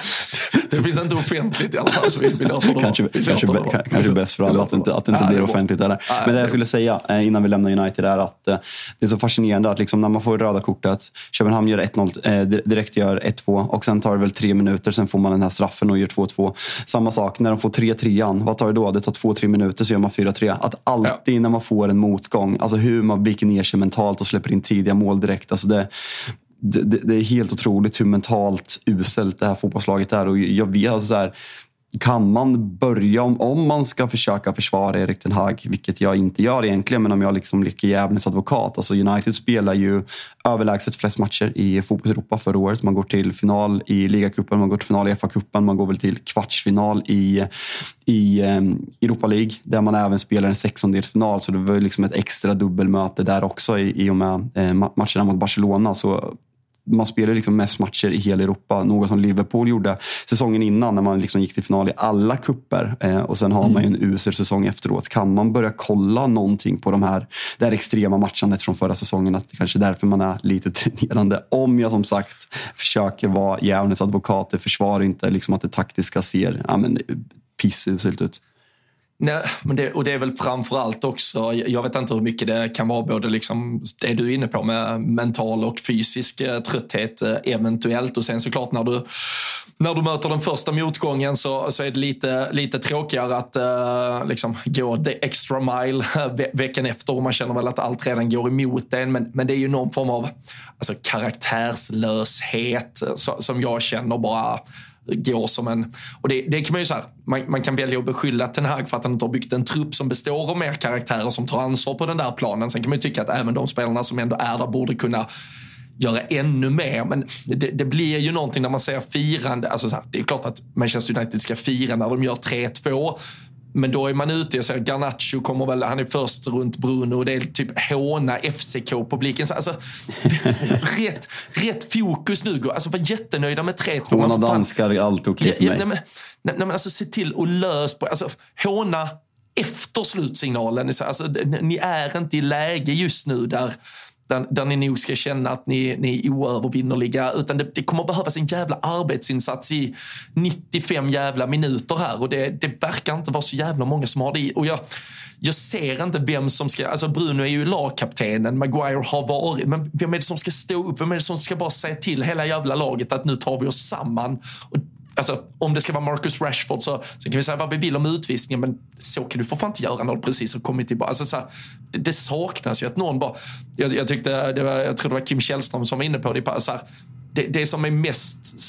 det, finns inte offentligt i alla fall. Så vi, vi låter kanske, kanske, kanske bäst för alla att, inte, att det inte blir offentligt. Där. Men det jag skulle säga eh, innan vi lämnar United är att eh, det är så fascinerande att liksom när man får röda kortet, Köpenhamn gör 1-0, direkt gör 1-2 och sen tar det väl tre minuter, sen får man den här straffen och gör 2-2. Samma sak när de får 3-3, vad tar det då? Det tar 2-3 minuter så gör man 4-3. Att alltid ja. när man får en motgång, alltså hur man viker ner sig mentalt och släpper in tidiga mål direkt. Alltså det, det, det, är helt otroligt hur mentalt uselt det här fotbollslaget är. Och jag vet, alltså så här, kan man börja, om, om man ska försöka försvara Erik Ten Hag, vilket jag inte gör egentligen, men om jag liksom leker djävulens advokat. Alltså United spelar ju överlägset flest matcher i fotbolls-Europa förra året. Man går till final i ligacupen, man går till final i FA-cupen, man går väl till kvartsfinal i, i ehm, Europa League, där man även spelar en sexondelsfinal. Så det var liksom ett extra dubbelmöte där också i, i och med eh, matcherna mot Barcelona. Så man spelar liksom mest matcher i hela Europa. Något som Liverpool gjorde säsongen innan när man liksom gick till final i alla kupper eh, Och sen har man ju en usel säsong efteråt. Kan man börja kolla någonting på de här, det här extrema matchandet från förra säsongen? Att det kanske är därför man är lite [LAUGHS] tränerande. Om jag som sagt försöker vara djävulens advokat. Det försvarar inte liksom att det taktiska ser ja, pissuselt ut. Nej, men det, och det är väl framförallt också, jag vet inte hur mycket det kan vara både liksom det du är inne på med mental och fysisk eh, trötthet eh, eventuellt. Och sen såklart när du, när du möter den första motgången så, så är det lite, lite tråkigare att uh, liksom gå the extra mile ve veckan efter. Och man känner väl att allt redan går emot en. Men, men det är ju någon form av alltså, karaktärslöshet så, som jag känner bara går som en... Och det, det kan man ju så här, man, man, kan välja att beskylla Ten Hag för att han inte har byggt en trupp som består av mer karaktärer som tar ansvar på den där planen. Sen kan man ju tycka att även de spelarna som ändå är där borde kunna göra ännu mer. Men det, det, blir ju någonting när man ser firande. Alltså så här, det är klart att Manchester United ska fira när de gör 3-2. Men då är man ute, jag ser Garnacho kommer väl, han är först runt Bruno och det är typ håna FCK-publiken. Alltså, [LAUGHS] rätt, rätt fokus nu. Alltså var jättenöjda med 3-2. Håna danskar är alltid okej för mig. nej, men, nej, men alltså se till att lösa på, alltså håna efter slutsignalen. Alltså, ni är inte i läge just nu där där, där ni nog ska känna att ni, ni är oövervinnerliga. Utan det, det kommer behövas en jävla arbetsinsats i 95 jävla minuter här och det, det verkar inte vara så jävla många som har det. Och jag, jag ser inte vem som ska... Alltså Bruno är ju lagkaptenen, Maguire har varit. Men vem är det som ska stå upp? Vem är det som ska bara säga till hela jävla laget att nu tar vi oss samman? Och Alltså, om det ska vara Marcus Rashford så, så kan vi säga vad vi vill om utvisningen, men så kan du för fan inte göra när du precis har kommit tillbaka. Alltså, så här, det, det, saknas ju att någon bara... Jag, jag, tyckte, det var, jag tror det var Kim Källström som var inne på det. Så här, det, det, som är mest,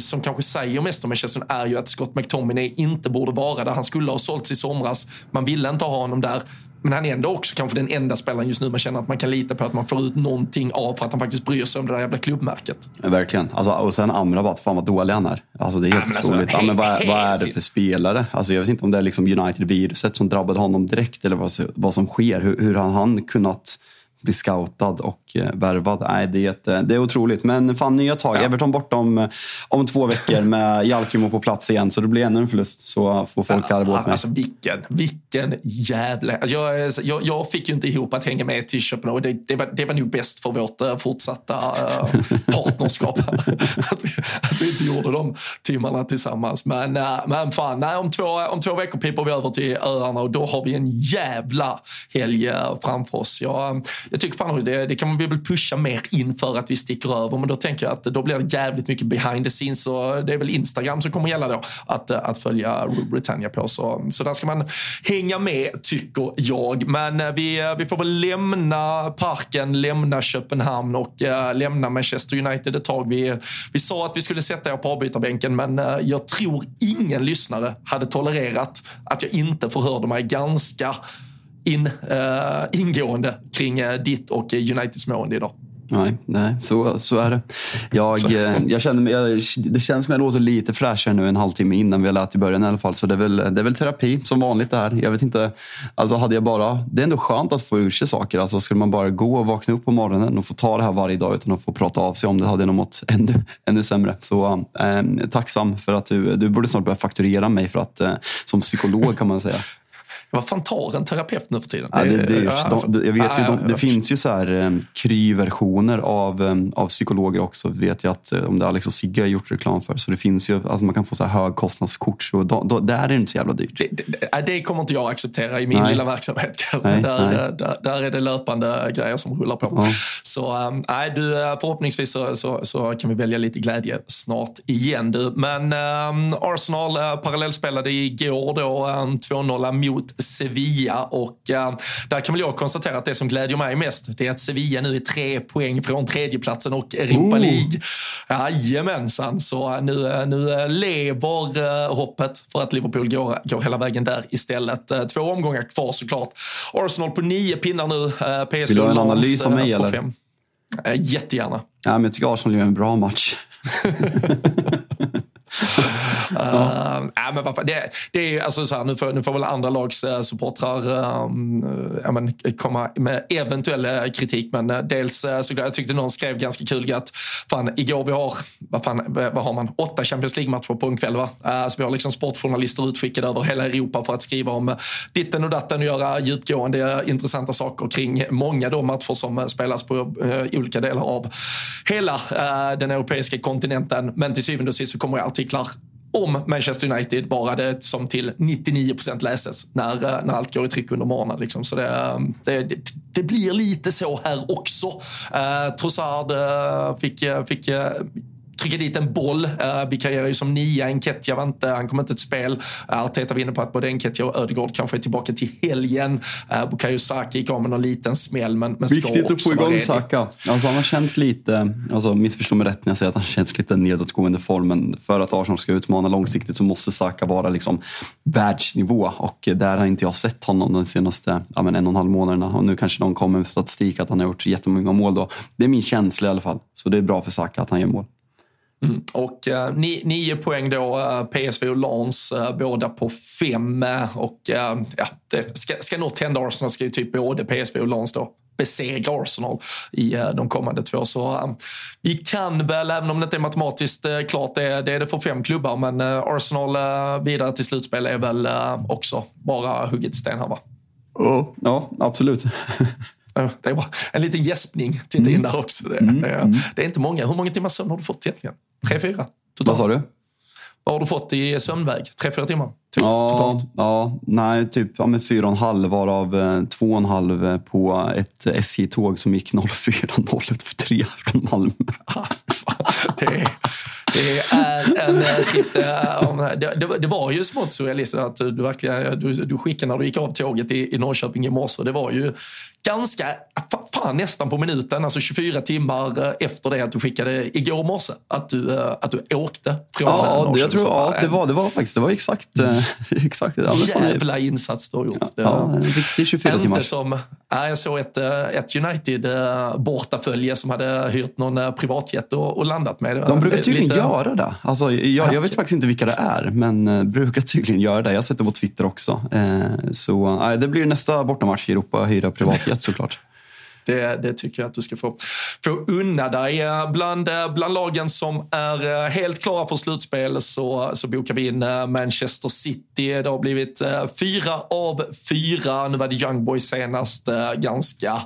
som kanske säger mest om Manchester är ju att Scott McTominay inte borde vara där. Han skulle ha sålts i somras. Man ville inte ha honom där. Men han är ändå också kanske den enda spelaren just nu man känner att man kan lita på att man får ut någonting av för att han faktiskt bryr sig om det där jävla klubbmärket. verkligen. Alltså, och sen Amrabat, fan vad dålig han är. Alltså, det är helt ja, alltså, otroligt. Alltså, ja, men vad, vad, är det för spelare? Alltså, jag vet inte om det är liksom United-viruset som drabbade honom direkt eller vad, vad som sker. Hur, hur har han kunnat bli scoutad och eh, värvad. Nej, det, är ett, eh, det är otroligt. Men fan, nya tag. Ja. Everton borta om, eh, om två veckor med [LAUGHS] Jalkimo på plats igen. Så det blir ännu en förlust. Så får folk ja, arva åt mig. Alltså, vilken, vilken jävla... Alltså, jag, jag, jag, fick ju inte ihop att hänga med till Köpenhamn. Det, det, var, det var nog bäst för vårt fortsatta uh, partnerskap. [LAUGHS] [LAUGHS] att, vi, att vi inte gjorde de timmarna tillsammans. Men, äh, men fan, nej, om, två, om två veckor pipar vi över till öarna och då har vi en jävla helg äh, framför oss. Jag, jag tycker fan det, det kan man väl pusha mer inför att vi sticker över, men då tänker jag att då blir det jävligt mycket behind the scenes och det är väl Instagram som kommer gälla då att, att följa Britannia på. Så, så där ska man hänga med tycker jag. Men eh, vi, eh, vi får väl lämna parken, lämna Köpenhamn och äh, lämna Manchester United ett tag. Vi, vi sa att vi skulle sätta er på avbytarbänken, men äh, jag tror ingen lyssnare hade tolererat att jag inte förhörde mig ganska in, uh, ingående kring ditt och Uniteds mående idag. Nej, nej så, så är det. Jag, eh, jag känner jag, det känns som jag låter lite fräschare nu en halvtimme innan vi har lät i början i alla fall. Så det är, väl, det är väl terapi som vanligt det här. Jag vet inte, alltså hade jag bara, det är ändå skönt att få ur sig saker. Alltså skulle man bara gå och vakna upp på morgonen och få ta det här varje dag utan att få prata av sig om det hade jag nog mått [LAUGHS] ännu, ännu sämre. Så eh, tacksam för att du, du borde snart börja fakturera mig för att, eh, som psykolog kan man säga. Vad fan tar en terapeut nu för tiden? Ja, det, det, ja, de, jag vet ju, de, det finns ju så här um, kryversioner av, um, av psykologer också. Det vet jag att om det Alex och Sigge har gjort reklam för. Så det finns ju, alltså man kan få så här högkostnadskort. Så då, då, där är det inte så jävla dyrt. Det, det, det kommer inte jag acceptera i min nej. lilla verksamhet. Nej, där, nej. Där, där, är det löpande grejer som rullar på. Ja. Så um, nej, du, förhoppningsvis så, så, så, kan vi välja lite glädje snart igen. Du. Men um, Arsenal uh, parallellspelade igår då um, 2-0 mot Sevilla och uh, där kan väl jag konstatera att det som glädjer mig mest det är att Sevilla nu är tre poäng från tredjeplatsen och Europa oh. League. Jajamensan, så uh, nu, uh, nu lever uh, hoppet för att Liverpool går, går hela vägen där istället. Två omgångar kvar såklart. Arsenal på nio pinnar nu. PSV Vill du ha en analys av mig eller? Fem. jättegärna. Ja, men jag tycker Arsenal gör en bra match. [LAUGHS] [LAUGHS] uh, äh, men varför? Det, det är alltså så här, nu, får, nu får väl andra lags uh, supportrar uh, men, komma med eventuell kritik. Men uh, dels uh, så jag tyckte någon skrev ganska kul att fan, igår vi har, vad, fan, vad har man, åtta Champions League-matcher på en kväll. Va? Så vi har liksom sportjournalister utskickade över hela Europa för att skriva om ditten och datten och göra djupgående intressanta saker kring många de matcher som spelas på olika delar av hela den europeiska kontinenten. Men till syvende och sist så kommer jag artiklar om Manchester United bara det som till 99 procent läses när, eh, när allt går i tryck under morgonen. Liksom. Så det, eh, det, det, blir lite så här också. Eh, Trossard eh, fick, fick trycka dit en boll. Uh, vikarierar ju som nia. Enketia var inte, han kommer inte till spel. Uh, Arteta var inne på att både Enketia och Ödegaard kanske är tillbaka till helgen. Uh, Bukayo Saka gick av med någon liten smäll men, men Viktigt att få igång Saka. Alltså, han har känts lite, alltså, missförstå mig rätt när jag säger att han känns lite nedåtgående form. Men för att Arsenal ska utmana långsiktigt så måste Saka vara liksom världsnivå. Och där har inte jag sett honom de senaste ja, men en och en halv månaderna. Och nu kanske någon kommer med statistik att han har gjort jättemånga mål då. Det är min känsla i alla fall. Så det är bra för Saka att han gör mål. Mm. Och ni, nio poäng då, uh, PSV och Lans, uh, båda på fem. och ja, det ska, ska något hända Arsenal ska ju typ både PSV och Lans då besegra Arsenal i de kommande två. Så vi kan väl, även om det inte är matematiskt klart, det, det är det för fem klubbar, men Arsenal vidare till slutspel är väl också bara hugget sten här va? Oh, ja, absolut. Det är bara en liten gäspning titta in mm. där också. Det, mm. mm. det, är inte många. Hur många timmar sömn har du fått egentligen? Tre, fyra? Totalt. Vad sa du? Vad har du fått i sömnväg? Tre, fyra timmar? Typ, ja, totalt? Ja, nej, typ ja, med fyra och en halv varav eh, två och en halv på ett SJ-tåg som gick 04.03 från Malmö. [LAUGHS] det, är, det är en tripp. Det, det, det, var ju smått surrealistiskt att du, verkligen, du, du skickade när du gick av tåget i, i Norrköping i morse. Det var ju ganska, fan nästan på minuten, alltså 24 timmar eh, efter det att du skickade igår morse, att du, eh, att du åkte från Ja, det, jag tror, ja det, var, det var faktiskt, det var exakt, eh, [LAUGHS] exakt ja, Jävla insats du har gjort. Ja, ja en riktig 24 timmar. Inte som, jag såg ett, ett United bortafölje som hade hyrt någon privatjet och, och landat med. De brukar tydligen lite... göra det. Alltså, jag, jag vet faktiskt inte vilka det är, men brukar tydligen göra det. Jag har sett det på Twitter också. Så det blir nästa bortamatch i Europa, hyra privatjet rätt såklart. Det, det, tycker jag att du ska få, få unna dig. Bland, bland lagen som är eh, helt klara för slutspel så, så bokar vi in eh, Manchester City. Det har blivit eh, fyra av fyra. Nu var det Young Boys senast ganska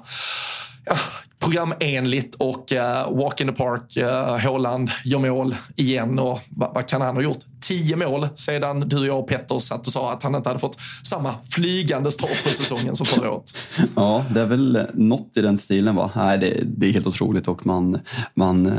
ja, programenligt och uh, walk in the park. Uh, Håland gör mål igen och vad, vad kan han ha gjort? tio mål sedan du, jag och Petter satt och sa att han inte hade fått samma flygande start på säsongen som förra året. [LAUGHS] Ja, det är väl något i den stilen. va? Nej, det, det är helt otroligt och man, man,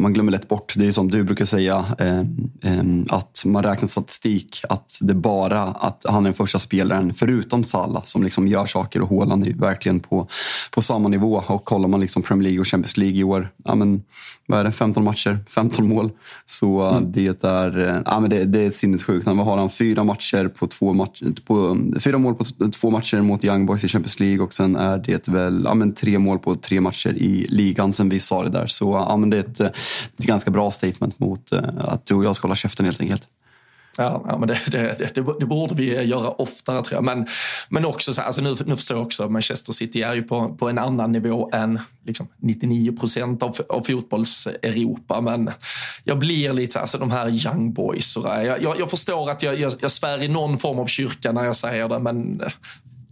man glömmer lätt bort. Det är som du brukar säga, eh, eh, att man räknar statistik. Att det bara att han är den första spelaren, förutom Salah, som liksom gör saker och Haaland är verkligen på, på samma nivå. Och kollar man liksom Premier League och Champions League i år, ja, men, vad är det, 15 matcher, 15 mål. Så mm. det är, eh, ja, men det, det är sinnessjukt. Vad har han? Fyra matcher på två matcher, på, fyra mål på två matcher mot Young Boys i Champions League och sen är det väl ja, men tre mål på tre matcher i ligan sen vi sa det där. Så ja, men det är ett, ett ganska bra statement mot eh, att du och jag ska hålla käften helt enkelt. Ja, ja men det, det, det, det, borde vi göra oftare tror jag. Men, men också så här, alltså nu, nu förstår jag också Manchester City är ju på, på en annan nivå än liksom 99 procent av, av fotbolls-Europa. Men jag blir lite så alltså de här young boys. Och jag, jag, jag förstår att jag, jag, jag svär i någon form av kyrka när jag säger det, men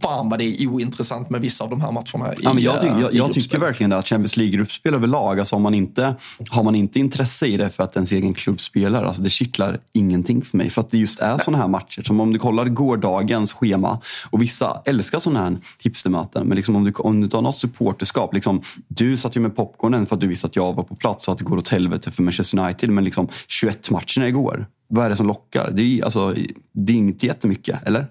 fan vad det är ointressant med vissa av de här matcherna. I, ja, men jag, ty jag, jag tycker verkligen det. Att Champions League-gruppspel överlag, alltså har, man inte, har man inte intresse i det för att ens egen klubb spelar, alltså det kittlar ingenting för mig. För att det just är sådana här matcher. Som om du kollar gårdagens schema, och vissa älskar sådana här hipstermöten, men liksom om, du, om du tar något supporterskap. Liksom, du satt ju med popcornen för att du visste att jag var på plats och att det går åt helvete för Manchester United. Men liksom 21 matcherna igår, vad är det som lockar? Det är, alltså, det är inte jättemycket, eller?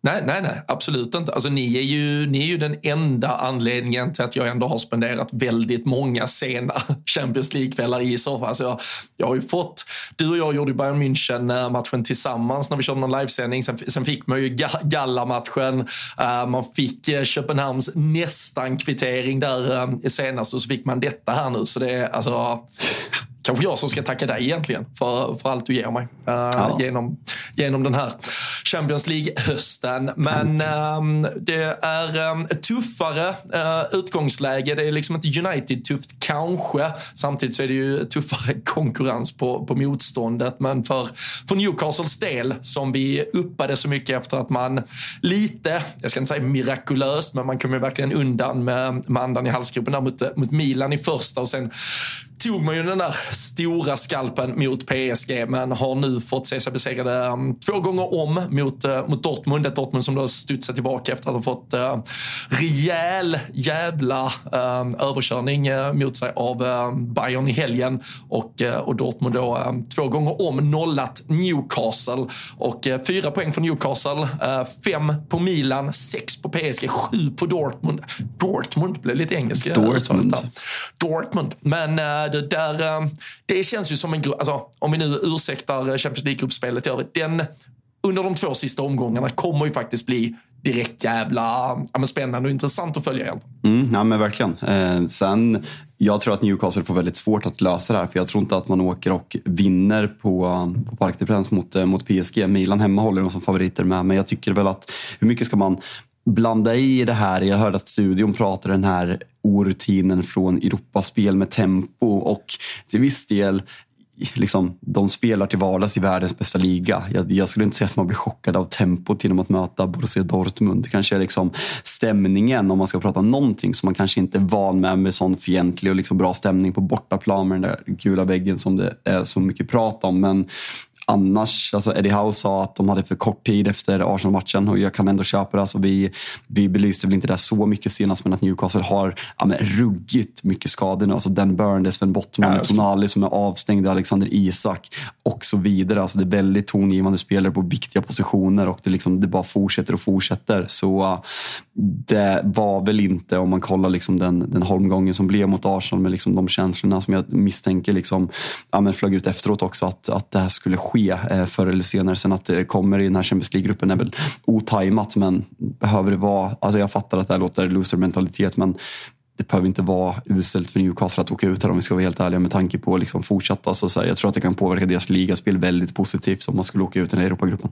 Nej, nej, nej, absolut inte. Alltså, ni, är ju, ni är ju den enda anledningen till att jag ändå har spenderat väldigt många sena [LAUGHS] Champions League-kvällar i soffan. Alltså, jag, jag har ju fått, du och jag gjorde Bayern München-matchen eh, tillsammans när vi körde någon livesändning. Sen, sen fick man ju Galla-matchen. Uh, man fick uh, Köpenhamns nästan kvittering där uh, senast och så fick man detta här nu. Så det är alltså [LAUGHS] kanske jag som ska tacka dig egentligen för, för allt du ger mig uh, ja. genom, genom den här Champions League-hösten. Men um, det är um, ett tuffare uh, utgångsläge. Det är liksom inte United-tufft kanske. Samtidigt så är det ju tuffare [LAUGHS] konkurrens på, på motståndet. Men för, för Newcastles del, som vi uppade så mycket efter att man lite, jag ska inte säga mirakulöst, men man kom ju verkligen undan med, med andan i halsgropen där mot, mot Milan i första och sen tog man ju den där stora skalpen mot PSG men har nu fått se sig besegrade um, två gånger om mot, uh, mot Dortmund. Ett Dortmund som då studsat tillbaka efter att ha fått uh, rejäl jävla uh, överkörning uh, mot sig av uh, Bayern i helgen. Och, och Dortmund då uh, två gånger om nollat Newcastle. Och fyra poäng för Newcastle, fem på Milan, sex på PSG, sju på Dortmund. Dortmund blev lite engelska. Dortmund. Dortmund. Men eh, det där, eh, det känns ju som en grupp, alltså, om vi nu ursäktar eh, Champions League-gruppspelet i övrigt, den under de två sista omgångarna kommer ju faktiskt bli direkt jävla ja, spännande och intressant att följa. Mm, ja, men verkligen. Eh, sen, jag tror att Newcastle får väldigt svårt att lösa det här. För jag tror inte att man åker och vinner på, på Parc des Princes mot, mot PSG. Milan hemma håller de som favoriter med. Men jag tycker väl att hur mycket ska man blanda i det här? Jag hörde att studion pratade den här orutinen från Europaspel med tempo och till viss del liksom, de spelar till vardags i världens bästa liga. Jag, jag, skulle inte säga att man blir chockad av tempot genom att möta Borussia Dortmund. Det kanske är liksom stämningen, om man ska prata någonting som man kanske inte är van med, med sån fientlig och liksom bra stämning på bortaplan med den där gula väggen som det är så mycket prat om. Men annars, alltså Eddie Howe sa att de hade för kort tid efter Arsenal-matchen och jag kan ändå köpa det. Alltså vi, vi belyste väl inte det så mycket senast men att Newcastle har ja, men, ruggigt mycket skador nu. Alltså Dan Burn, Sven Bottman, ja, Tonali som är avstängd, Alexander Isak och så vidare. Alltså det är väldigt tongivande spelare på viktiga positioner och det, liksom, det bara fortsätter och fortsätter. Så det var väl inte, om man kollar liksom den, den holmgången som blev mot Arsenal med liksom de känslorna som jag misstänker liksom, ja, men flög ut efteråt också, att, att det här skulle ske ske eh, förr eller senare. Sen att det kommer i den här Champions League-gruppen är väl otajmat, men behöver det vara... Alltså jag fattar att det här låter loser-mentalitet, men det behöver inte vara uselt för Newcastle att åka ut här om vi ska vara helt ärliga med tanke på liksom fortsatta. Så, så här, jag tror att det kan påverka deras ligaspel väldigt positivt om man skulle åka ut i den här Europagruppen.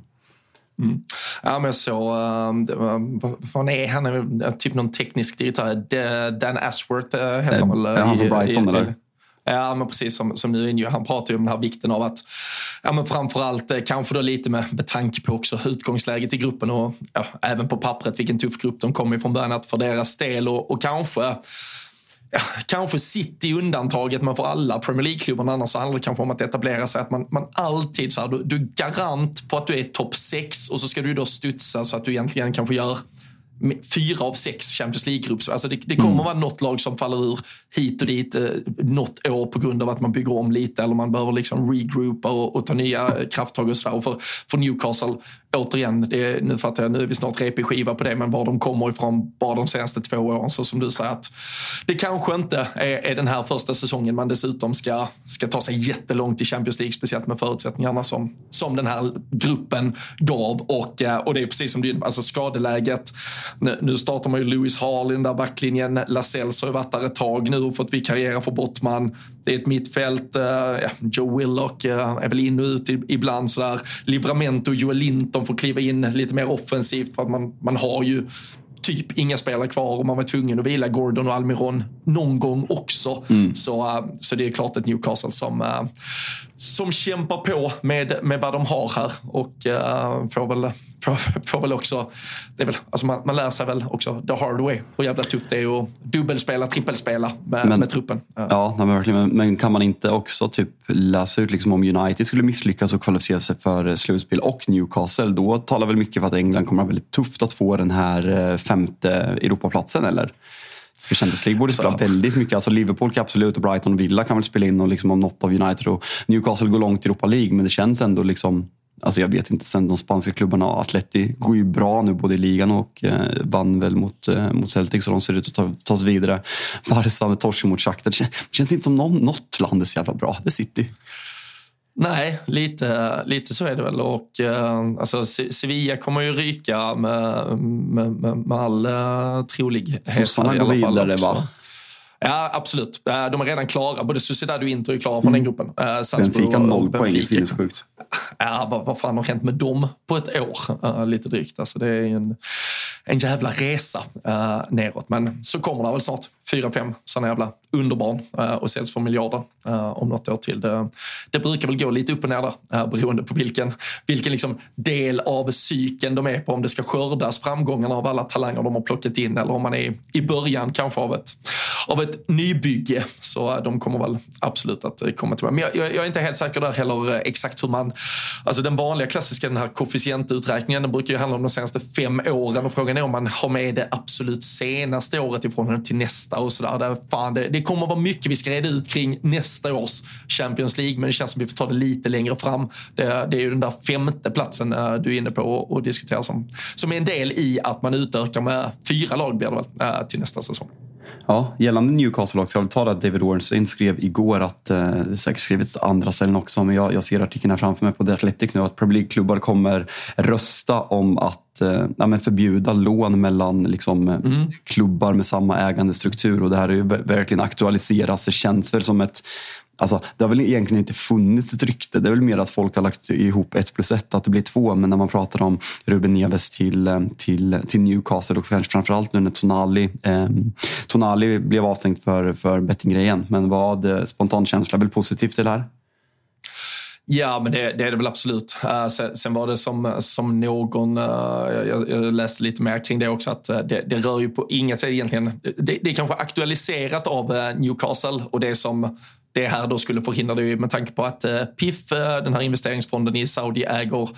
Mm. Ja, men såg, uh, vad fan är han? Typ någon teknisk direktör. Dan Ashworth uh, heter han väl? Är han från Brighton eller? Eh, ja, men precis som, som nu inne. Han pratar ju om den här vikten av att, ja, men framförallt eh, kanske då lite med, med tanke på också utgångsläget i gruppen och ja, även på pappret vilken tuff grupp de kommer ifrån början, att för deras del och, och kanske ja, kanske City undantaget, men för alla Premier League-klubbarna annars så handlar det kanske om att etablera sig. Att man, man alltid så här, du, du är garant på att du är topp 6 och så ska du då studsa så att du egentligen kanske gör fyra av sex Champions League-grupper. Alltså det, det kommer mm. vara något lag som faller ur hit och dit eh, något år på grund av att man bygger om lite eller man behöver liksom regroupa och, och ta nya krafttag och sådär. För, för Newcastle, återigen, det, nu fattar jag, nu är vi snart repig-skiva på det, men var de kommer ifrån bara de senaste två åren. Så som du säger att det kanske inte är, är den här första säsongen man dessutom ska, ska ta sig jättelångt i Champions League, speciellt med förutsättningarna som, som den här gruppen gav. Och, eh, och det är precis som du alltså skadeläget. Nu, startar man ju Lewis Hall i den där backlinjen. Lascelles har ju varit där ett tag nu och fått vikariera för Bottman. Det är ett mittfält. Ja, Joe Willock uh, är väl in och ut ibland sådär. Livramento och Joel Linton får kliva in lite mer offensivt för att man, man har ju typ inga spelare kvar och man var tvungen att vila Gordon och Almiron någon gång också. Mm. Så, uh, så det är klart ett Newcastle som, uh, som kämpar på med, med vad de har här och uh, får väl får, väl också, det är väl, alltså man, man lär sig väl också the hard way hur jävla tufft det är att dubbelspela, trippelspela med, men, med truppen. Ja, nej, men verkligen. Men kan man inte också typ läsa ut liksom om United skulle misslyckas och kvalificera sig för slutspel och Newcastle, då talar väl mycket för att England kommer att ha väldigt tufft att få den här eh, femte Europaplatsen, eller? För Champions League borde spela väldigt mycket. Alltså Liverpool kan absolut och Brighton och Villa kan väl spela in och liksom om något av United och Newcastle går långt i Europa League. Men det känns ändå liksom Alltså jag vet inte, sen de spanska klubbarna, Atleti går ju bra nu både i ligan och eh, vann väl mot, eh, mot Celtic så de ser ut att ta, ta sig vidare. [LAUGHS] Barca med torsk mot Shakhtar. Det känns inte som någon, något land är så jävla bra. Det är City. Nej, lite, lite så är det väl. Och, eh, alltså, Sevilla kommer ju ryka med, med, med, med all uh, trolighet. Sossarna går vidare va? Ja, absolut. Eh, de är redan klara. Både Sociedad och Inter är klara från mm. den gruppen. Uh, Benfica noll poäng, sinnessjukt. Ja, vad, vad fan har hänt med dem på ett år? Uh, lite drygt. Alltså, det är en, en jävla resa uh, neråt. Men så kommer det väl snart. Fyra, fem sådana jävla underbarn uh, och säljs för miljarder uh, om något år till. Det, det brukar väl gå lite upp och ner där uh, beroende på vilken, vilken liksom del av cykeln de är på. Om det ska skördas framgångarna av alla talanger de har plockat in eller om man är i början kanske av ett, av ett nybygge. Så de kommer väl absolut att komma tillbaka. Men jag, jag, jag, är inte helt säker där heller exakt hur man... Alltså den vanliga klassiska den här koefficientuträkningen den brukar ju handla om de senaste fem åren och frågan är om man har med det absolut senaste året i förhållande till nästa och sådär. Fan, det, det kommer att vara mycket vi ska reda ut kring nästa års Champions League, men det känns som att vi får ta det lite längre fram. Det, det är ju den där femte platsen eh, du är inne på och, diskuterar som, som är en del i att man utökar med fyra lag blir det väl, eh, till nästa säsong. Ja, gällande Newcastle också, jag vill ta det att David Ornstein skrev igår att, eh, det är säkert skrivit andra ställen också, men jag, jag ser artikeln här framför mig på The Athletic nu, att Premier League-klubbar kommer rösta om att eh, ja, förbjuda lån mellan liksom, mm. klubbar med samma ägandestruktur och det här är ju verkligen aktualiseras. Det känns väl som ett Alltså, det har väl egentligen inte funnits ett rykte. Det är väl mer att folk har lagt ihop ett plus ett, att det blir två. Men när man pratar om Ruben Neves till, eh, till, till Newcastle och framförallt nu när Tonali, eh, Tonali blev avstängd för, för bettinggrejen. Men vad eh, spontan känsla väl positivt till det här? Ja, men det, det, är det väl absolut. Eh, uh, sen, sen, var det som, som någon, uh, jag, jag, läste lite mer kring det också, att uh, det, det, rör ju på inget sätt egentligen, det, det är kanske aktualiserat av Newcastle och det som det här då skulle förhindra det med tanke på att PIF, den här investeringsfonden i Saudi, äger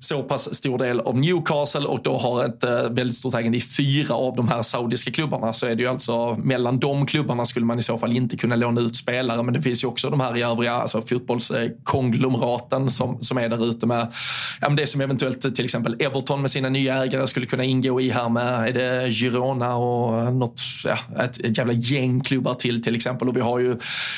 så pass stor del av Newcastle och då har ett eh, väldigt stort ägande i fyra av de här saudiska klubbarna. Så är det ju alltså mellan de klubbarna skulle man i så fall inte kunna låna ut spelare. Men det finns ju också de här i övriga alltså fotbollskonglomeraten som, som är där ute med ja, det som eventuellt till exempel Everton med sina nya ägare skulle kunna ingå i här med är det Girona och något, ja, ett, ett jävla gäng klubbar till till exempel. Och vi har ju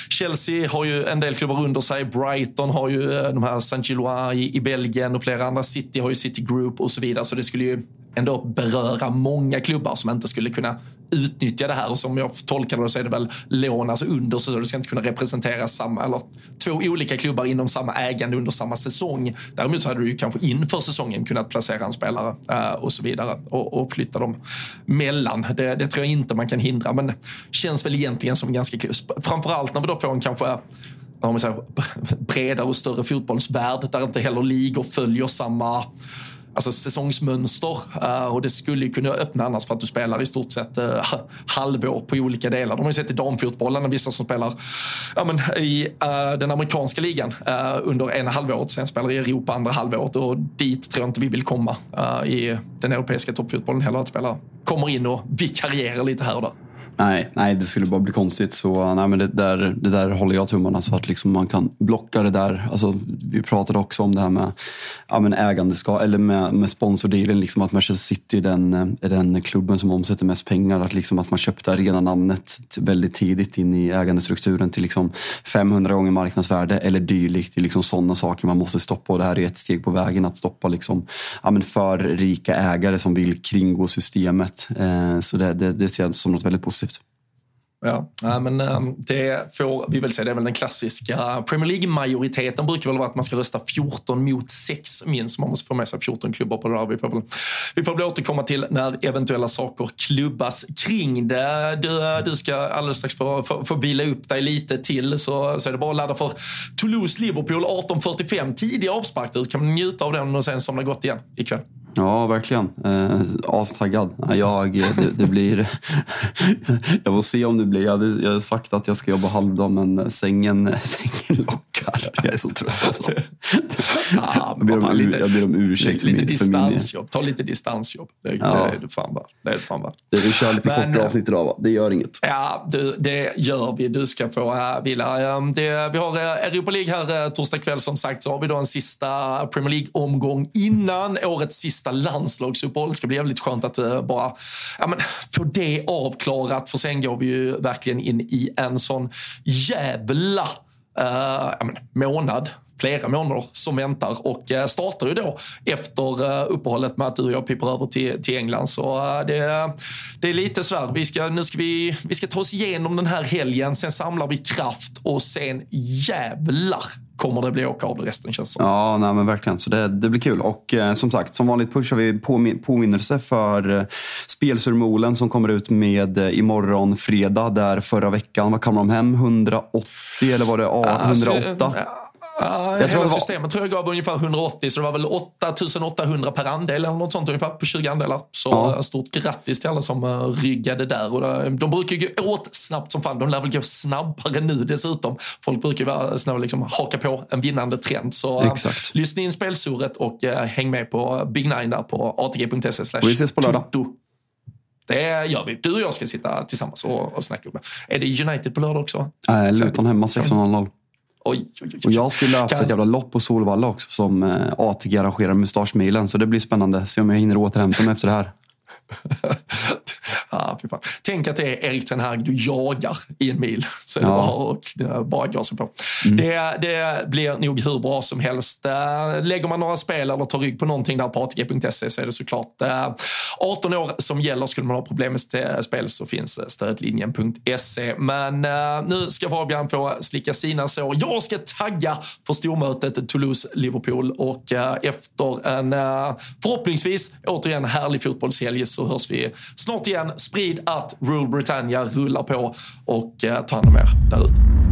Chelsea har ju en del klubbar under sig. Brighton har ju eh, de här Saint Gillois i, i Belgien och flera andra City har ju City Group och så vidare. Så det skulle ju ändå beröra många klubbar som inte skulle kunna utnyttja det här. Och som jag tolkar det så är det väl lån alltså under så du ska inte kunna representera samma, eller två olika klubbar inom samma ägande under samma säsong. Däremot så hade du ju kanske inför säsongen kunnat placera en spelare eh, och så vidare och, och flytta dem mellan. Det, det, tror jag inte man kan hindra, men känns väl egentligen som ganska klokt. Framförallt när vi då får en kanske om man säger, [LAUGHS] bredare och större fotbollsvärld där inte heller ligor följer samma alltså, säsongsmönster. Uh, och det skulle kunna öppna annars för att du spelar i stort sett uh, [LAUGHS] halvår på olika delar. De har ju sett i damfotbollen, vissa som spelar ja, men, i uh, den amerikanska ligan under ena halvåret, sen spelar i Europa andra halvåret och dit tror jag inte vi vill komma i den europeiska toppfotbollen heller. Att spela kommer in och vikarierar lite här och där. Nej, nej, det skulle bara bli konstigt. Så nej, men det, där, det där håller jag tummarna så att liksom man kan blocka det där. Alltså, vi pratade också om det här med ja, men ägandeskap, eller med, med sponsordealen. Liksom att Manchester City är den, är den klubben som omsätter mest pengar. Att, liksom, att man köpte arenanamnet väldigt tidigt in i ägandestrukturen till liksom 500 gånger marknadsvärde eller dylikt. Det är liksom sådana saker man måste stoppa och det här är ett steg på vägen att stoppa liksom, ja, men för rika ägare som vill kringgå systemet. Eh, så det, det, det ser jag som något väldigt positivt. Ja, men ehm, det får vi väl säga. Det är väl den klassiska Premier League-majoriteten brukar väl vara att man ska rösta 14 mot 6 minst. Man måste få med sig 14 klubbar på det där. Vi får väl, vi får väl återkomma till när eventuella saker klubbas kring det. Du, du ska alldeles strax få, få, få vila upp dig lite till så, så är det bara att ladda för Toulouse-Liverpool 18.45. Tidig avspark. Du kan njuta av den och sen somna gott igen ikväll. Ja, verkligen. Eh, astaggad. Jag, det, det, blir... [LAUGHS] jag får se om det blir. Jag hade, jag har sagt att jag ska jobba halvdag, men sängen, [LAUGHS] sängen lockar. Jag är så trött alltså. [LAUGHS] ja, jag, ber om, lite, jag ber om ursäkt. Lite, lite distansjobb. Ta lite distansjobb. Det, ja. det är det fan bara. Det fan bara. vi kör lite men, korta avsnitt idag, va? Det gör inget. Ja, du, det gör vi. Du ska få uh, vila. Um, det, vi har uh, Europa League här uh, torsdag kväll som sagt. Så har vi då en sista Premier League-omgång innan årets sista landslagsuppehåll. Det ska bli jävligt skönt att uh, bara ja, men, få det avklarat. För sen går vi ju verkligen in i en sån jävla eh, månad flera månader som väntar och eh, startar ju då efter eh, uppehållet med att du och jag pippar över till, till England. Så eh, det, det är lite så här, vi ska, nu ska vi, vi ska ta oss igenom den här helgen, sen samlar vi kraft och sen jävlar kommer det bli åka av det resten känns som. Ja, nej, men verkligen. Så det, det blir kul. Och eh, som sagt, som vanligt pushar vi påmin påminnelse för eh, Spelsurmolen som kommer ut med eh, imorgon fredag. Där förra veckan, vad kom de hem? 180 eller var det A, 108? Alltså, Uh, jag hela systemet tror jag gav ungefär 180 så det var väl 8800 per andel eller något sånt ungefär på 20 andelar. Så ja. Eh, stort grattis till alla som uh, ryggade där. Och det, de brukar ju gå åt snabbt som fan. De lär väl gå snabbare nu dessutom. Folk brukar vara snabba liksom haka på en vinnande trend. Så uh, lyssna in spelsurret och uh, häng med på Big Nine där på atg.se. Vi ses på lördag. Det gör vi. Du och jag ska sitta tillsammans och, och snacka. Är det United på lördag också? Nej, Luton hemma 16.00. Oj, oj, oj. Och jag skulle löpa kan... ett jävla lopp på Solvalla också som eh, ATG arrangerar mustaschmilen. Så det blir spännande. Se om jag hinner återhämta mig efter det här. [LAUGHS] ah, Tänk att det är Erik Ten Hag du jagar i en mil. Så ja. bara, bara gasa på. Mm. Det, det, blir nog hur bra som helst. Eh, lägger man några spel eller tar rygg på någonting där på atg.se så är det såklart eh, 18 år som gäller. Skulle man ha problem med spel så finns eh, stödlinjen.se. Men nu ska Fabian få slicka sina sår. Jag ska tagga för stormötet Toulouse-Liverpool och efter en förhoppningsvis återigen härlig fotbollshelg så hörs vi snart igen. Sprid att Rule Britannia rullar på och ta hand om er där ute.